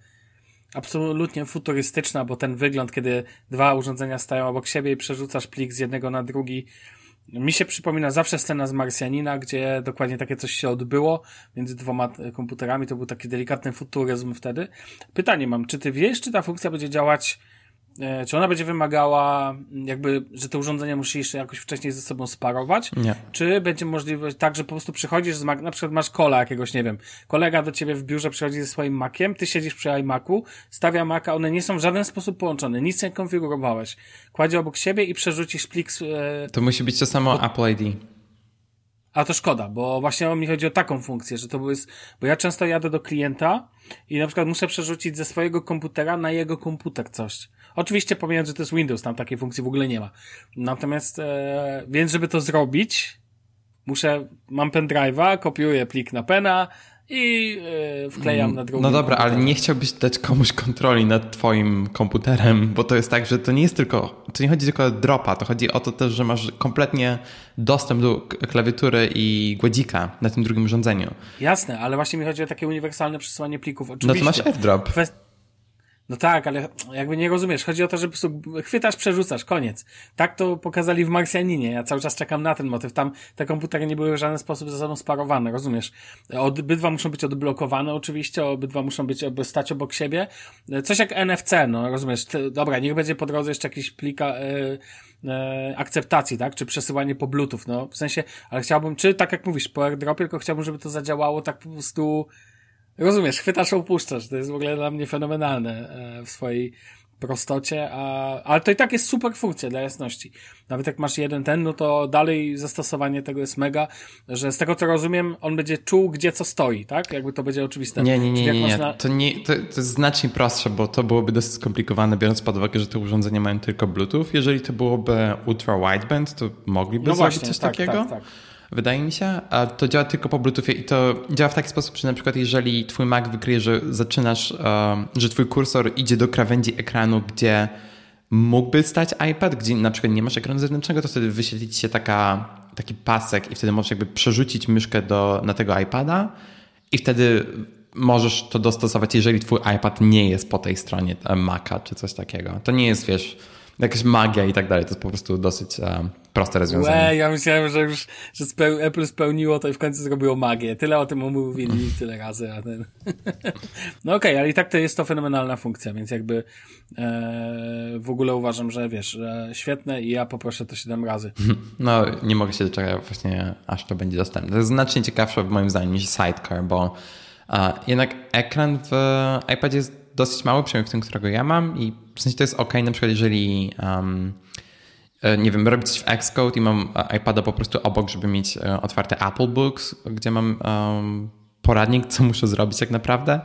absolutnie futurystyczna, bo ten wygląd, kiedy dwa urządzenia stają obok siebie i przerzucasz plik z jednego na drugi, mi się przypomina zawsze scena z Marsjanina, gdzie dokładnie takie coś się odbyło między dwoma komputerami. To był taki delikatny futuryzm wtedy. Pytanie mam, czy ty wiesz, czy ta funkcja będzie działać E, czy ona będzie wymagała, jakby, że te urządzenia musi jeszcze jakoś wcześniej ze sobą sparować? Nie. Czy będzie możliwość tak, że po prostu przychodzisz z Mac, na przykład masz kola jakiegoś, nie wiem, kolega do ciebie w biurze przychodzi ze swoim Maciem, ty siedzisz przy iMacu, stawia Maca, one nie są w żaden sposób połączone, nic nie konfigurowałeś. Kładzie obok siebie i przerzucisz plik. E, to musi być to samo bo... Apple ID. A to szkoda, bo właśnie mi chodzi o taką funkcję, że to jest, bo ja często jadę do klienta i na przykład muszę przerzucić ze swojego komputera na jego komputer coś. Oczywiście pomijając, że to jest Windows, tam takiej funkcji w ogóle nie ma. Natomiast, e, więc żeby to zrobić, muszę, mam pendrive'a, kopiuję plik na pena i e, wklejam na drugim. No dobra, ale nie chciałbyś dać komuś kontroli nad twoim komputerem, bo to jest tak, że to nie jest tylko, to nie chodzi tylko o dropa, to chodzi o to też, że masz kompletnie dostęp do klawiatury i gładzika na tym drugim urządzeniu. Jasne, ale właśnie mi chodzi o takie uniwersalne przesyłanie plików. Oczywiście. No to masz AirDrop. Kwest no tak, ale jakby nie rozumiesz. Chodzi o to, że po prostu chwytasz, przerzucasz, koniec. Tak to pokazali w Marsjaninie. Ja cały czas czekam na ten motyw. Tam te komputery nie były w żaden sposób ze sobą sparowane, rozumiesz? Obydwa muszą być odblokowane oczywiście, obydwa muszą być stać obok siebie. Coś jak NFC, no rozumiesz? Dobra, niech będzie po drodze jeszcze jakiś plika... Yy, akceptacji, tak? Czy przesyłanie po Bluetooth, no w sensie, ale chciałbym, czy tak jak mówisz, po AirDropie, tylko chciałbym, żeby to zadziałało tak po prostu Rozumiesz, chwytasz, opuszczasz. To jest w ogóle dla mnie fenomenalne e, w swojej prostocie, a, ale to i tak jest super funkcja dla jasności. Nawet jak masz jeden ten, no to dalej zastosowanie tego jest mega, że z tego co rozumiem, on będzie czuł, gdzie co stoi, tak? Jakby to będzie oczywiste. Nie, nie, nie, nie, nie. Na... To, nie to, to jest znacznie prostsze, bo to byłoby dosyć skomplikowane, biorąc pod uwagę, że te urządzenia mają tylko Bluetooth. Jeżeli to byłoby ultra wideband, to mogliby no zrobić właśnie, coś tak, takiego. Tak, tak wydaje mi się, a to działa tylko po Bluetoothie i to działa w taki sposób, że na przykład jeżeli twój Mac wykryje, że zaczynasz, um, że twój kursor idzie do krawędzi ekranu, gdzie mógłby stać iPad, gdzie na przykład nie masz ekranu zewnętrznego, to wtedy wyświetli ci się taka, taki pasek i wtedy możesz jakby przerzucić myszkę do, na tego iPada i wtedy możesz to dostosować, jeżeli twój iPad nie jest po tej stronie Maca czy coś takiego. To nie jest, wiesz, jakaś magia i tak dalej. To jest po prostu dosyć um, proste rozwiązanie. Łe, ja myślałem, że już że speł, Apple spełniło to i w końcu zrobiło magię. Tyle o tym mówili tyle razy. A ten... no okej, okay, ale i tak to jest to fenomenalna funkcja, więc jakby e, w ogóle uważam, że wiesz, świetne i ja poproszę to 7 razy. No, nie mogę się doczekać właśnie, aż to będzie dostępne. To jest znacznie ciekawsze moim zdaniem niż Sidecar, bo a, jednak ekran w iPadzie jest dosyć mały, przynajmniej w tym, którego ja mam i w sensie to jest ok, na przykład jeżeli um, e, nie wiem, robić coś w Xcode i mam iPada po prostu obok, żeby mieć otwarte Apple Books, gdzie mam um, poradnik, co muszę zrobić tak naprawdę.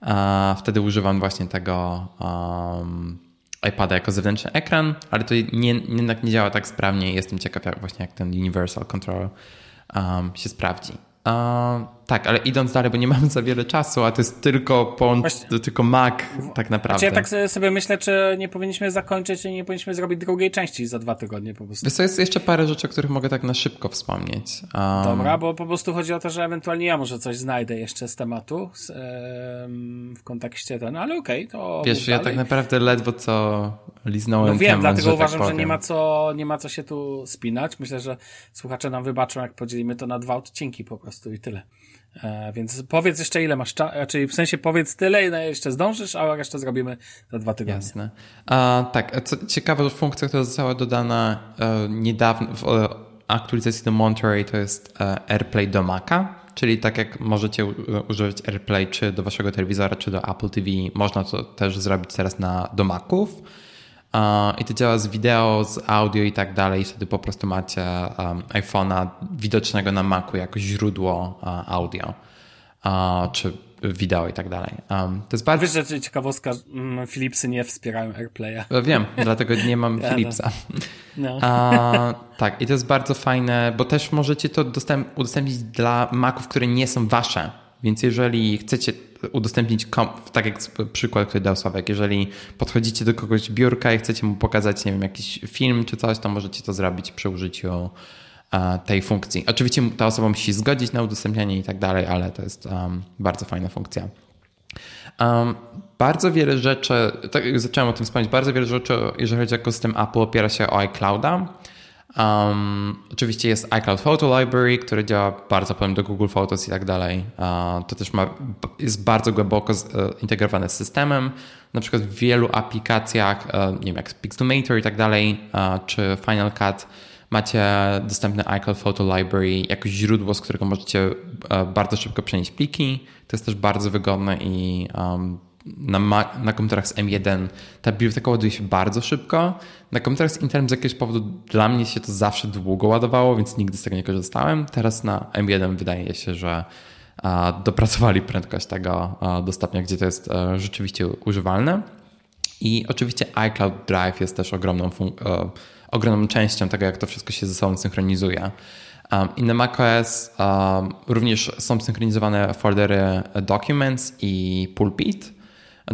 A wtedy używam właśnie tego um, iPada jako zewnętrzny ekran, ale to nie, jednak nie działa tak sprawnie i jestem ciekaw jak właśnie jak ten Universal Control um, się sprawdzi. Tak, ale idąc dalej, bo nie mamy za wiele czasu, a to jest tylko połącz... Właśnie... tylko Mac tak naprawdę. Znaczy ja tak sobie myślę, czy nie powinniśmy zakończyć i nie powinniśmy zrobić drugiej części za dwa tygodnie po prostu. Wiesz, jest jeszcze parę rzeczy, o których mogę tak na szybko wspomnieć. Um... Dobra, bo po prostu chodzi o to, że ewentualnie ja może coś znajdę jeszcze z tematu z, w kontekście ten, ale okej, okay, to Wiesz, ja tak naprawdę ledwo co liznąłem No wiem, temat, dlatego że tak uważam, tak że nie ma, co, nie ma co się tu spinać. Myślę, że słuchacze nam wybaczą, jak podzielimy to na dwa odcinki po prostu i tyle. E, więc powiedz jeszcze ile masz czasu, czyli w sensie powiedz tyle, ile jeszcze zdążysz, a resztę zrobimy za dwa tygodnie. Jasne. A, tak, co ciekawa funkcja, która została dodana e, niedawno w e, aktualizacji do Monterey to jest e, AirPlay do Maca, czyli tak jak możecie używać AirPlay czy do waszego telewizora, czy do Apple TV, można to też zrobić teraz na do Maców. I to działa z wideo, z audio i tak dalej. Wtedy po prostu macie um, iPhone'a widocznego na Macu jako źródło uh, audio czy wideo i tak dalej. Um, to jest bardzo... Wiesz, że ciekawostka, mm, Philipsy nie wspierają AirPlaya. E, wiem, dlatego nie mam ja Philipsa. No. Tak, i to jest bardzo fajne, bo też możecie to dostęp, udostępnić dla Maców, które nie są wasze. Więc jeżeli chcecie udostępnić, tak jak przykład, który dał Sławek, jeżeli podchodzicie do kogoś biurka i chcecie mu pokazać, nie wiem, jakiś film czy coś, to możecie to zrobić przy użyciu e, tej funkcji. Oczywiście ta osoba musi zgodzić na udostępnianie i tak dalej, ale to jest um, bardzo fajna funkcja. Um, bardzo wiele rzeczy, tak jak zacząłem o tym wspomnieć, bardzo wiele rzeczy, jeżeli chodzi o ekosystem Apple, opiera się o iClouda. Um, oczywiście jest iCloud Photo Library, który działa bardzo podobnie do Google Photos i tak dalej. To też ma, jest bardzo głęboko z, uh, integrowane z systemem. Na przykład w wielu aplikacjach, uh, nie wiem, jak Pixelmator i tak dalej, czy Final Cut, macie dostępne iCloud Photo Library jako źródło, z którego możecie bardzo szybko przenieść pliki. To jest też bardzo wygodne i um, na, na komputerach z M1 ta biblioteka ładuje się bardzo szybko. Na komputerach z Intelem z jakiegoś powodu dla mnie się to zawsze długo ładowało, więc nigdy z tego nie korzystałem. Teraz na M1 wydaje się, że a, dopracowali prędkość tego a, do stopnia, gdzie to jest a, e, rzeczywiście używalne. I oczywiście iCloud Drive jest też ogromną, e, ogromną częścią tego, jak to wszystko się ze sobą synchronizuje. Um, I na macOS um, również są synchronizowane foldery Documents i Pulpit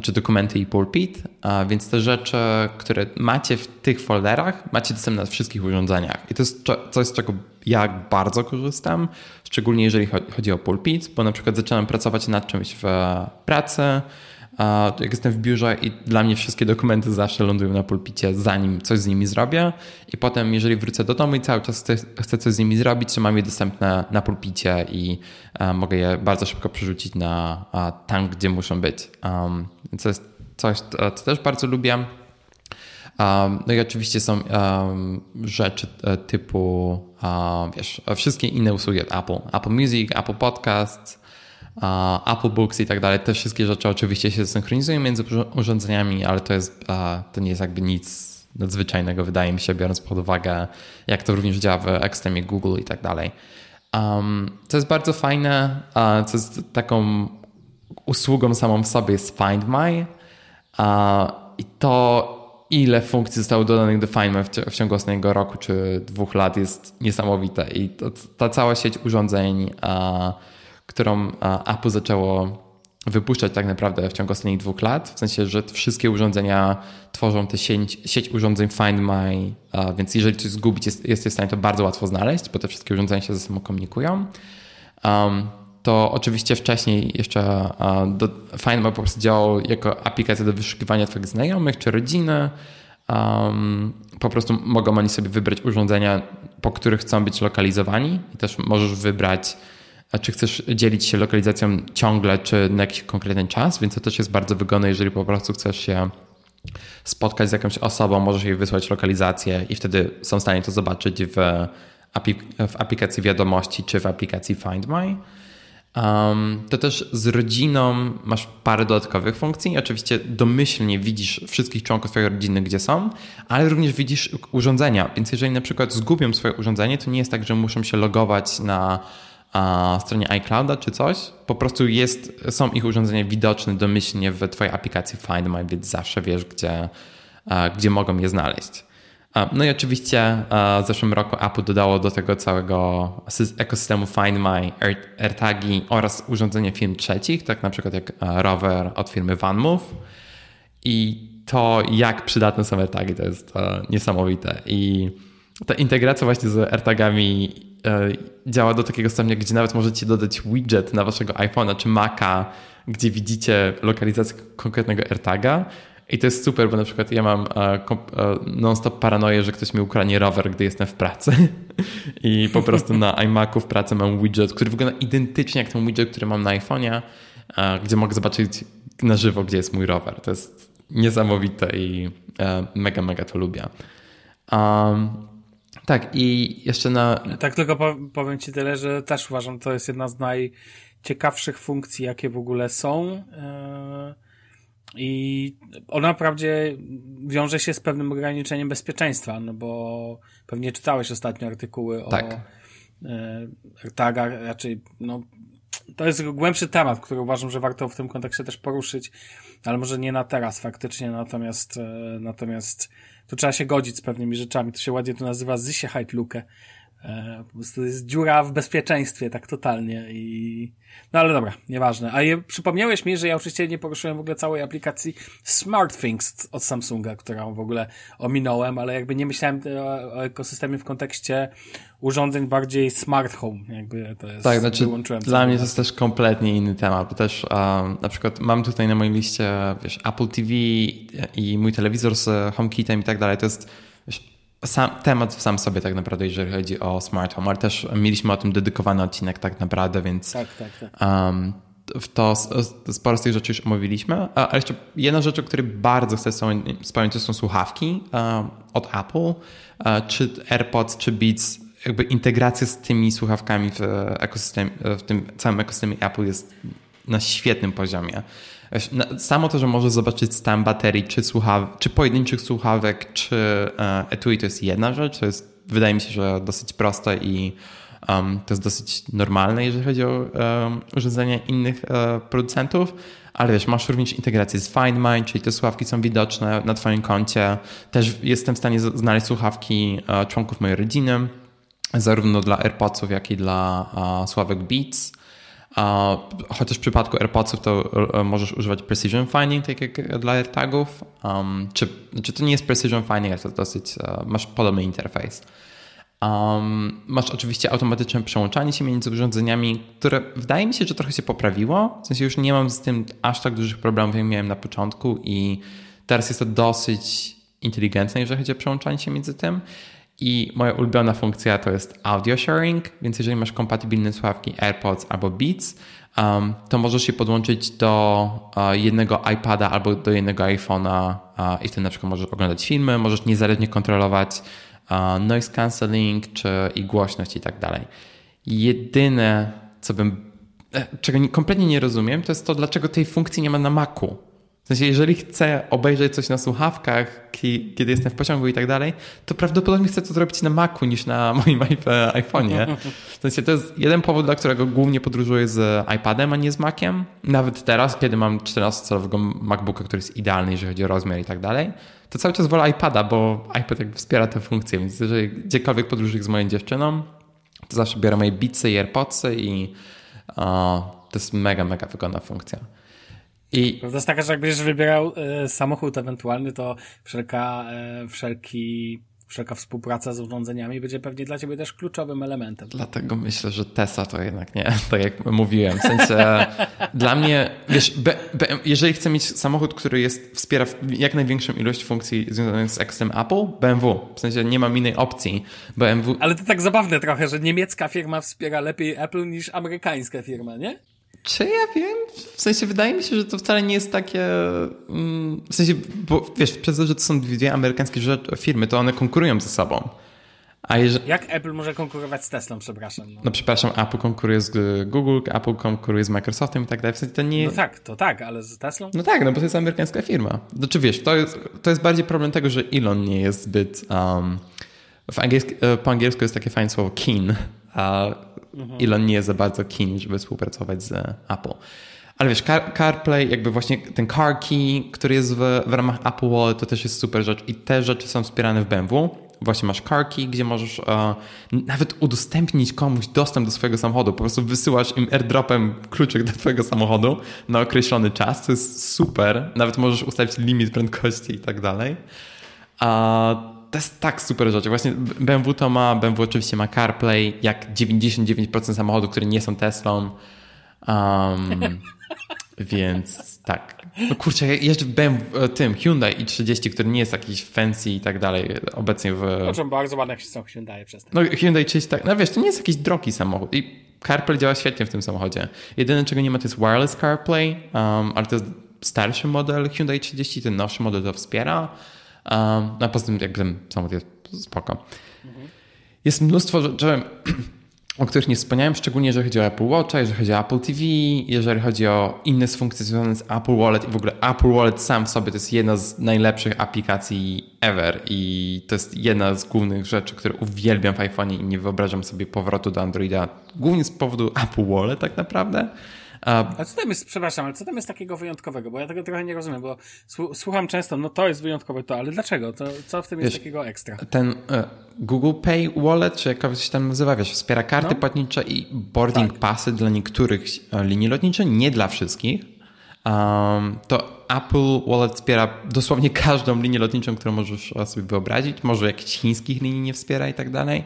czy dokumenty i pulpit, więc te rzeczy, które macie w tych folderach, macie dostępne na wszystkich urządzeniach. I to jest coś, z czego ja bardzo korzystam, szczególnie jeżeli chodzi o pulpit, bo na przykład zaczynam pracować nad czymś w pracy, jak jestem w biurze i dla mnie wszystkie dokumenty zawsze lądują na pulpicie, zanim coś z nimi zrobię. I potem, jeżeli wrócę do domu i cały czas chcę, chcę coś z nimi zrobić, to mam je dostępne na pulpicie i mogę je bardzo szybko przerzucić na tam, gdzie muszą być. Um, to jest coś, co też bardzo lubię. Um, no i oczywiście są um, rzeczy e, typu, wiesz, wszystkie inne usługi od Apple. Apple Music, Apple Podcasts, Apple Books i tak dalej. Te wszystkie rzeczy oczywiście się synchronizują między urządzeniami, ale to, jest, to nie jest jakby nic nadzwyczajnego, wydaje mi się, biorąc pod uwagę, jak to również działa w ekstremie Google i tak dalej. Um, co jest bardzo fajne, co jest taką usługą samą w sobie jest Find My i to ile funkcji zostało dodanych do Find My w, w ciągu ostatniego roku czy dwóch lat jest niesamowite i to, ta cała sieć urządzeń uh, którą Apple zaczęło wypuszczać tak naprawdę w ciągu ostatnich dwóch lat, w sensie, że wszystkie urządzenia tworzą tę sieć, sieć urządzeń Find My, więc jeżeli coś zgubić, jest, jesteś w stanie to bardzo łatwo znaleźć, bo te wszystkie urządzenia się ze sobą komunikują. Um, to oczywiście wcześniej jeszcze do, Find My po prostu działał jako aplikacja do wyszukiwania Twoich znajomych czy rodziny. Um, po prostu mogą oni sobie wybrać urządzenia, po których chcą być lokalizowani i też możesz wybrać a czy chcesz dzielić się lokalizacją ciągle, czy na jakiś konkretny czas, więc to też jest bardzo wygodne, jeżeli po prostu chcesz się spotkać z jakąś osobą, możesz jej wysłać lokalizację i wtedy są w stanie to zobaczyć w, aplik w aplikacji wiadomości czy w aplikacji Find My. Um, to też z rodziną masz parę dodatkowych funkcji. Oczywiście domyślnie widzisz wszystkich członków twojej rodziny, gdzie są, ale również widzisz urządzenia. Więc jeżeli na przykład zgubią swoje urządzenie, to nie jest tak, że muszą się logować na a, stronie iClouda czy coś. Po prostu jest, są ich urządzenia widoczne domyślnie w twojej aplikacji Find My, więc zawsze wiesz, gdzie, a, gdzie mogą je znaleźć. No i oczywiście w zeszłym roku Apple dodało do tego całego ekosystemu Find My AirTagi oraz urządzenia firm trzecich, tak na przykład jak rower od firmy VanMoof. I to, jak przydatne są AirTagi, to jest niesamowite. I ta integracja właśnie z AirTagami e, działa do takiego stopnia, gdzie nawet możecie dodać widget na waszego iPhone'a czy Maca, gdzie widzicie lokalizację konkretnego AirTaga i to jest super, bo na przykład ja mam e, e, non-stop paranoję, że ktoś mi ukradnie rower, gdy jestem w pracy. I po prostu na iMacu w pracy mam widget, który wygląda identycznie jak ten widget, który mam na iPhone'ie, e, gdzie mogę zobaczyć na żywo, gdzie jest mój rower. To jest niesamowite i mega, mega to lubię. Um, tak, i jeszcze na. Tak, tylko powiem Ci tyle, że też uważam, to jest jedna z najciekawszych funkcji, jakie w ogóle są. I ona naprawdę wiąże się z pewnym ograniczeniem bezpieczeństwa, no bo pewnie czytałeś ostatnio artykuły tak. o e, AirTagach, raczej no, to jest głębszy temat, który uważam, że warto w tym kontekście też poruszyć, ale może nie na teraz faktycznie, natomiast e, natomiast tu trzeba się godzić z pewnymi rzeczami. To się ładnie tu nazywa Sicherheit Luke, E, po prostu jest dziura w bezpieczeństwie, tak totalnie i... No ale dobra, nieważne. A je, przypomniałeś mi, że ja oczywiście nie poruszyłem w ogóle całej aplikacji SmartThings od Samsunga, którą w ogóle ominąłem, ale jakby nie myślałem o, o ekosystemie w kontekście urządzeń bardziej smart home, jakby to jest... Tak, znaczy dla mnie to jest też kompletnie inny temat, bo też um, na przykład mam tutaj na mojej liście, wiesz, Apple TV i mój telewizor z HomeKitem i tak dalej, to jest wiesz, sam, temat w sam sobie tak naprawdę, jeżeli chodzi o smart home, ale też mieliśmy o tym dedykowany odcinek tak naprawdę, więc tak, tak, tak. Um, to sporo z tych rzeczy już omówiliśmy. A jeszcze jedna rzecz, o której bardzo chcę wspomnieć, to są słuchawki um, od Apple, um, czy AirPods, czy Beats. Jakby integracja z tymi słuchawkami w, ekosystemie, w tym całym ekosystemie Apple jest na świetnym poziomie. Samo to, że możesz zobaczyć stan baterii, czy, słuchaw czy pojedynczych słuchawek, czy e, etui, to jest jedna rzecz. To jest, wydaje mi się, że dosyć proste i um, to jest dosyć normalne, jeżeli chodzi o um, urządzenia innych um, producentów. Ale wiesz, masz również integrację z Find My, czyli te słuchawki są widoczne na Twoim koncie. Też jestem w stanie znaleźć słuchawki uh, członków mojej rodziny, zarówno dla AirPodsów, jak i dla słuchawek Beats. Chociaż w przypadku AirPodsów to e, możesz używać Precision Finding, tak jak dla AirTagów. Um, czy, czy to nie jest Precision Finding, ale to dosyć, uh, masz podobny interfejs. Um, masz oczywiście automatyczne przełączanie się między urządzeniami, które wydaje mi się, że trochę się poprawiło. W sensie już nie mam z tym aż tak dużych problemów, jak miałem na początku i teraz jest to dosyć inteligentne, jeżeli chodzi o przełączanie się między tym. I moja ulubiona funkcja to jest audio sharing, więc jeżeli masz kompatybilne słuchawki AirPods albo Beats, um, to możesz się podłączyć do uh, jednego iPada albo do jednego iPhone'a uh, i wtedy na przykład możesz oglądać filmy, możesz niezależnie kontrolować uh, noise cancelling czy i głośność i tak dalej. Jedyne, co bym, czego kompletnie nie rozumiem, to jest to, dlaczego tej funkcji nie ma na Macu. W sensie, jeżeli chcę obejrzeć coś na słuchawkach, kiedy jestem w pociągu i tak dalej, to prawdopodobnie chcę to zrobić na Macu niż na moim iPhone'ie. W sensie, to jest jeden powód, dla którego głównie podróżuję z iPadem, a nie z Maciem. Nawet teraz, kiedy mam 14-calowego MacBooka, który jest idealny, jeżeli chodzi o rozmiar i tak dalej, to cały czas wolę iPada, bo iPad wspiera tę funkcję, więc jeżeli gdziekolwiek podróżuję z moją dziewczyną, to zawsze biorę moje Beatsy i AirPodsy i o, to jest mega, mega wygodna funkcja. I... Prawda jest taka, że jak będziesz wybierał e, samochód ewentualny, to wszelka, e, wszelki, wszelka współpraca z urządzeniami będzie pewnie dla ciebie też kluczowym elementem. Dlatego myślę, że Tesla to jednak nie, tak jak mówiłem. W sensie dla mnie, wiesz, be, jeżeli chcę mieć samochód, który jest, wspiera jak największą ilość funkcji związanych z ekosystemem Apple, BMW. W sensie nie mam innej opcji. BMW... Ale to tak zabawne trochę, że niemiecka firma wspiera lepiej Apple niż amerykańska firma, nie? Czy ja wiem? W sensie wydaje mi się, że to wcale nie jest takie. Mm, w sensie, bo wiesz, przez to, że to są dwie amerykańskie firmy, to one konkurują ze sobą. A jeżeli... Jak Apple może konkurować z Teslą, przepraszam? No. no przepraszam, Apple konkuruje z Google, Apple konkuruje z Microsoftem i tak dalej. W sensie to nie... No tak, to tak, ale z Teslą? No tak, no bo to jest amerykańska firma. Znaczy wiesz, to jest, to jest bardziej problem tego, że Elon nie jest zbyt... Um, w e, po angielsku jest takie fajne słowo keen, a mhm. Elon nie jest za bardzo keen, żeby współpracować z Apple. Ale wiesz, Car, CarPlay, jakby właśnie ten Car Key, który jest w, w ramach Apple Wallet, to też jest super rzecz i te rzeczy są wspierane w BMW. Właśnie masz Car Key, gdzie możesz uh, nawet udostępnić komuś dostęp do swojego samochodu. Po prostu wysyłasz im airdropem kluczyk do twojego samochodu na określony czas. To jest super. Nawet możesz ustawić limit prędkości i tak dalej. Uh, to jest tak super rzecz. Właśnie BMW to ma, BMW oczywiście ma CarPlay, jak 99% samochodów, które nie są Teslą. Um, więc tak. No kurczę, jeszcze w BMW, tym Hyundai i30, który nie jest jakiś fancy i tak dalej, obecnie w... Znaczy bardzo ładne są Hyundai przez No Hyundai 30, tak, no wiesz, to nie jest jakiś drogi samochód i CarPlay działa świetnie w tym samochodzie. Jedyne, czego nie ma, to jest wireless CarPlay, um, ale to jest starszy model Hyundai 30, ten nowszy model to wspiera. Um, a poza tym jakby ten samochód jest spoko. Mhm. Jest mnóstwo rzeczy o których nie wspomniałem, szczególnie jeżeli chodzi o Apple Watcha, jeżeli chodzi o Apple TV, jeżeli chodzi o inne funkcje związane z Apple Wallet i w ogóle Apple Wallet sam w sobie to jest jedna z najlepszych aplikacji ever i to jest jedna z głównych rzeczy, które uwielbiam w iPhone i nie wyobrażam sobie powrotu do Androida głównie z powodu Apple Wallet tak naprawdę. A co tam jest, przepraszam, ale co tam jest takiego wyjątkowego? Bo ja tego trochę nie rozumiem, bo słucham często, no to jest wyjątkowe to, ale dlaczego? To, co w tym wiesz, jest takiego ekstra? Ten e, Google Pay Wallet, czy jakoś się tam nazywa, wiesz, wspiera karty no. płatnicze i boarding tak. passy dla niektórych e, linii lotniczych, nie dla wszystkich. Um, to Apple Wallet wspiera dosłownie każdą linię lotniczą, którą możesz sobie wyobrazić. Może jakichś chińskich linii nie wspiera i tak dalej.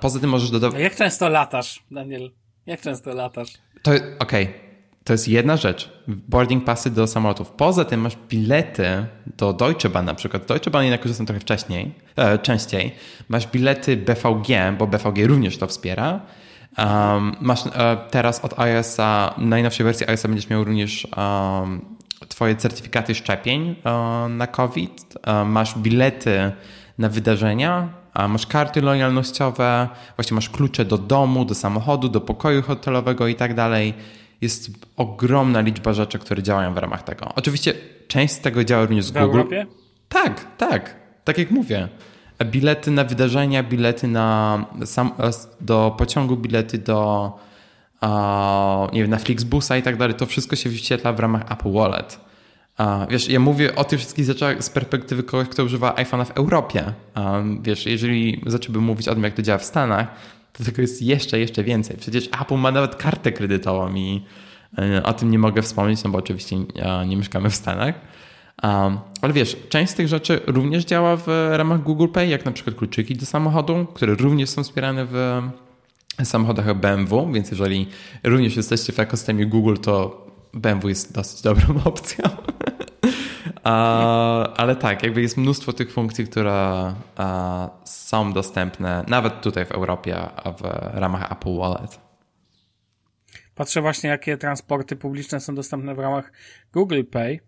Poza tym możesz dodawać... Jak często latasz, Daniel? Jak często latasz? To okej. Okay. To jest jedna rzecz. Boarding passy do samolotów. Poza tym masz bilety do Deutsche Bahn na przykład. Deutsche Bahn jednak korzystam trochę wcześniej, e, częściej. Masz bilety BVG, bo BVG również to wspiera. Um, masz e, teraz od iOS-a, najnowszej wersji iOS-a będziesz miał również um, twoje certyfikaty szczepień e, na COVID. E, masz bilety na wydarzenia, masz karty lojalnościowe, właśnie masz klucze do domu, do samochodu, do pokoju hotelowego i tak dalej. Jest ogromna liczba rzeczy, które działają w ramach tego. Oczywiście część z tego działa również z w Google. Europie? Tak, tak. Tak jak mówię. Bilety na wydarzenia, bilety na sam, do pociągu, bilety do nie wiem, na Flixbusa i tak dalej. To wszystko się wyświetla w ramach Apple Wallet. A, wiesz, ja mówię o tych wszystkich rzeczach z perspektywy kogoś, kto używa iPhone'a w Europie. A, wiesz, jeżeli zacząłbym mówić o tym, jak to działa w Stanach, to tego jest jeszcze, jeszcze więcej. Przecież Apple ma nawet kartę kredytową i e, o tym nie mogę wspomnieć, no bo oczywiście nie mieszkamy w Stanach. Ale wiesz, część z tych rzeczy również działa w ramach Google Pay, jak na przykład kluczyki do samochodu, które również są wspierane w samochodach BMW, więc jeżeli również jesteście w ekosystemie Google, to BMW jest dosyć dobrą opcją. Ale tak, jakby jest mnóstwo tych funkcji, które są dostępne nawet tutaj w Europie w ramach Apple Wallet. Patrzę właśnie, jakie transporty publiczne są dostępne w ramach Google Pay,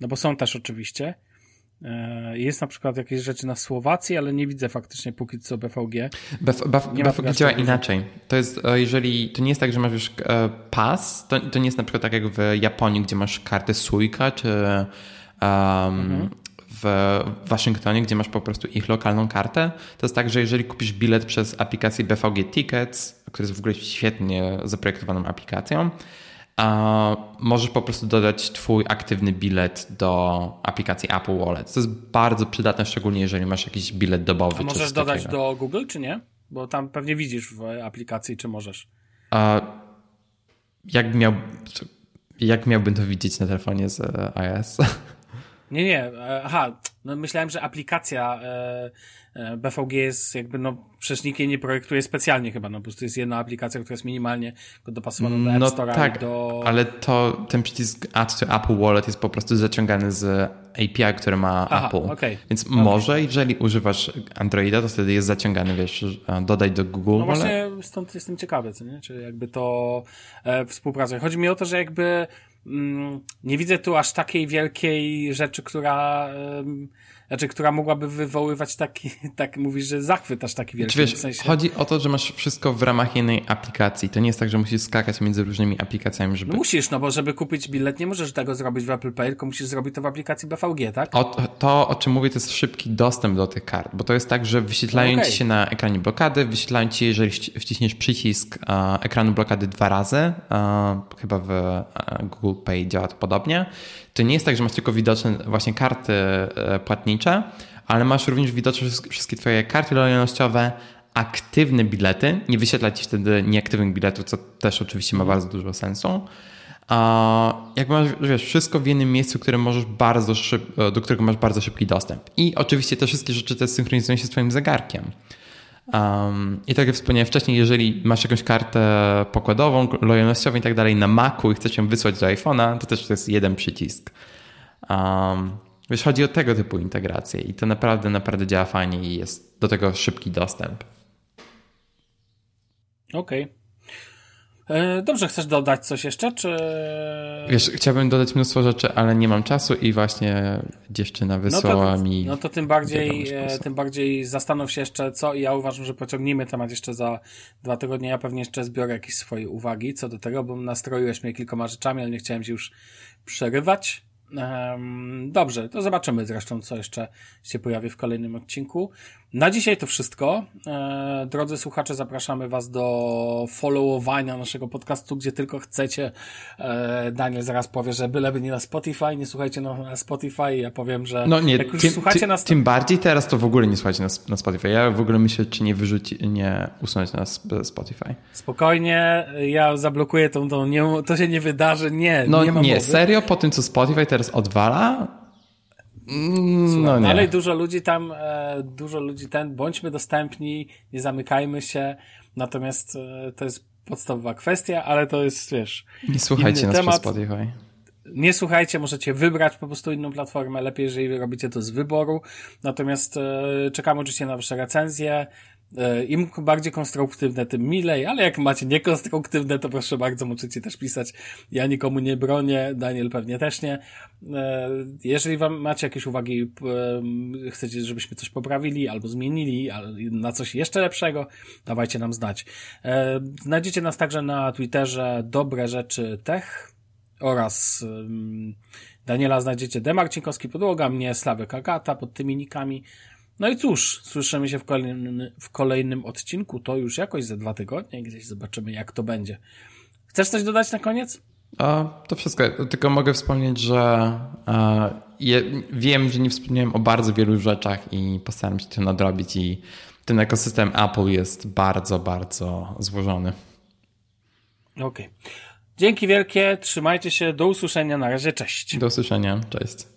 no bo są też oczywiście. E, jest na przykład jakieś rzeczy na Słowacji, ale nie widzę faktycznie póki co BVG. Bf, Bf, nie BVG działa inaczej. To jest, e, jeżeli, to nie jest tak, że masz już e, pas, to, to nie jest na przykład tak jak w Japonii, gdzie masz kartę Suica, czy mhm. w Waszyngtonie, gdzie masz po prostu ich lokalną kartę. To jest tak, że jeżeli kupisz bilet przez aplikację BVG Tickets, która jest w ogóle świetnie zaprojektowaną aplikacją, a możesz po prostu dodać Twój aktywny bilet do aplikacji Apple Wallet. To jest bardzo przydatne, szczególnie jeżeli masz jakiś bilet dobowy. A możesz dodać takiego. do Google, czy nie? Bo tam pewnie widzisz w aplikacji, czy możesz. A jak, miał, jak miałbym to widzieć na telefonie z iOS? Nie, nie. E, aha, no myślałem, że aplikacja e, e, BVG jest jakby, no przecież nikt jej nie projektuje specjalnie chyba, no po prostu jest jedna aplikacja, która jest minimalnie dopasowana do App no Store tak, do... ale to ten przycisk Add to Apple Wallet jest po prostu zaciągany z API, który ma Aha, Apple. Okay. Więc okay. może, jeżeli używasz Androida, to wtedy jest zaciągany, wiesz, dodać do Google. No właśnie stąd jestem ciekawy, co nie? Czy jakby to e, współpracuje. Chodzi mi o to, że jakby nie widzę tu aż takiej wielkiej rzeczy, która znaczy, która mogłaby wywoływać taki, tak mówisz, że zachwyt aż taki wielki. Wiesz, w sensie... chodzi o to, że masz wszystko w ramach jednej aplikacji. To nie jest tak, że musisz skakać między różnymi aplikacjami, żeby... No musisz, no bo żeby kupić bilet, nie możesz tego zrobić w Apple Pay, tylko musisz zrobić to w aplikacji BVG, tak? O, to, o czym mówię, to jest szybki dostęp do tych kart, bo to jest tak, że wyświetlają no okay. ci się na ekranie blokady, wyświetlają ci, jeżeli wciśniesz przycisk uh, ekranu blokady dwa razy, uh, chyba w uh, Google Pay działa to podobnie, to nie jest tak, że masz tylko widoczne właśnie karty e, płatnicze, ale masz również widoczne wszystkie twoje karty lojalnościowe, aktywne bilety. Nie wyświetla ci wtedy nieaktywnych biletów, co też oczywiście ma bardzo dużo sensu. Jak masz wiesz, wszystko w jednym miejscu, które możesz bardzo szyb, e, do którego masz bardzo szybki dostęp. I oczywiście te wszystkie rzeczy też synchronizują się z Twoim zegarkiem. Um, I tak jak wspomniałem wcześniej, jeżeli masz jakąś kartę pokładową, lojalnościową i tak dalej na Macu i chcesz ją wysłać do iPhone'a, to też to jest jeden przycisk. Um, wiesz, chodzi o tego typu integrację i to naprawdę, naprawdę działa fajnie i jest do tego szybki dostęp. Okej. Okay. E, dobrze, chcesz dodać coś jeszcze, czy... Wiesz, chciałbym dodać mnóstwo rzeczy, ale nie mam czasu i właśnie dziewczyna wysłała no to, mi... No to tym bardziej, e, tym bardziej zastanów się jeszcze co i ja uważam, że pociągnijmy temat jeszcze za dwa tygodnie. Ja pewnie jeszcze zbiorę jakieś swoje uwagi co do tego, bo nastroiłeś mnie kilkoma rzeczami, ale nie chciałem się już przerywać. Dobrze, to zobaczymy zresztą, co jeszcze się pojawi w kolejnym odcinku. Na dzisiaj to wszystko. E, drodzy słuchacze, zapraszamy Was do followowania naszego podcastu, gdzie tylko chcecie. E, Daniel zaraz powie, że byleby nie na Spotify, nie słuchajcie na, Spotify. Ja powiem, że no nie, jak już tym, słuchacie tym, nas... Tym bardziej teraz to w ogóle nie słuchajcie na, na Spotify. Ja w ogóle myślę, czy nie wyrzucić, nie usunąć na Spotify. Spokojnie, ja zablokuję tą, tą nie, to się nie wydarzy, nie. No nie, nie serio, po tym co Spotify teraz odwala, Mm, no nie. Dalej dużo ludzi tam, e, dużo ludzi ten, bądźmy dostępni, nie zamykajmy się, natomiast e, to jest podstawowa kwestia, ale to jest, wiesz... Nie słuchajcie nas temat. przez Spotify. Nie słuchajcie, możecie wybrać po prostu inną platformę, lepiej jeżeli robicie to z wyboru, natomiast e, czekamy oczywiście na wasze recenzje, Im bardziej konstruktywne, tym milej, ale jak macie niekonstruktywne, to proszę bardzo, możecie też pisać. Ja nikomu nie bronię, Daniel pewnie też nie. E, jeżeli wam macie jakieś uwagi, e, chcecie, żebyśmy coś poprawili albo zmienili na coś jeszcze lepszego, dawajcie nam znać. Znajdziecie nas także na Twitterze Dobre Rzeczy Tech oraz Daniela znajdziecie Demarcinkowski Podłoga, mnie Sławek Agata pod tymi nikami. No i cóż, słyszymy się w kolejnym, w kolejnym odcinku, to już jakoś za dwa tygodnie, gdzieś zobaczymy jak to będzie. Chcesz coś dodać na koniec? A, to wszystko, tylko mogę wspomnieć, że a, je, wiem, że nie wspomniałem o bardzo wielu rzeczach i postaram się to nadrobić i ten ekosystem Apple jest bardzo, bardzo złożony. Okej. Okay. Dzięki wielkie, trzymajcie się, do usłyszenia, na razie, cześć. Do usłyszenia, cześć.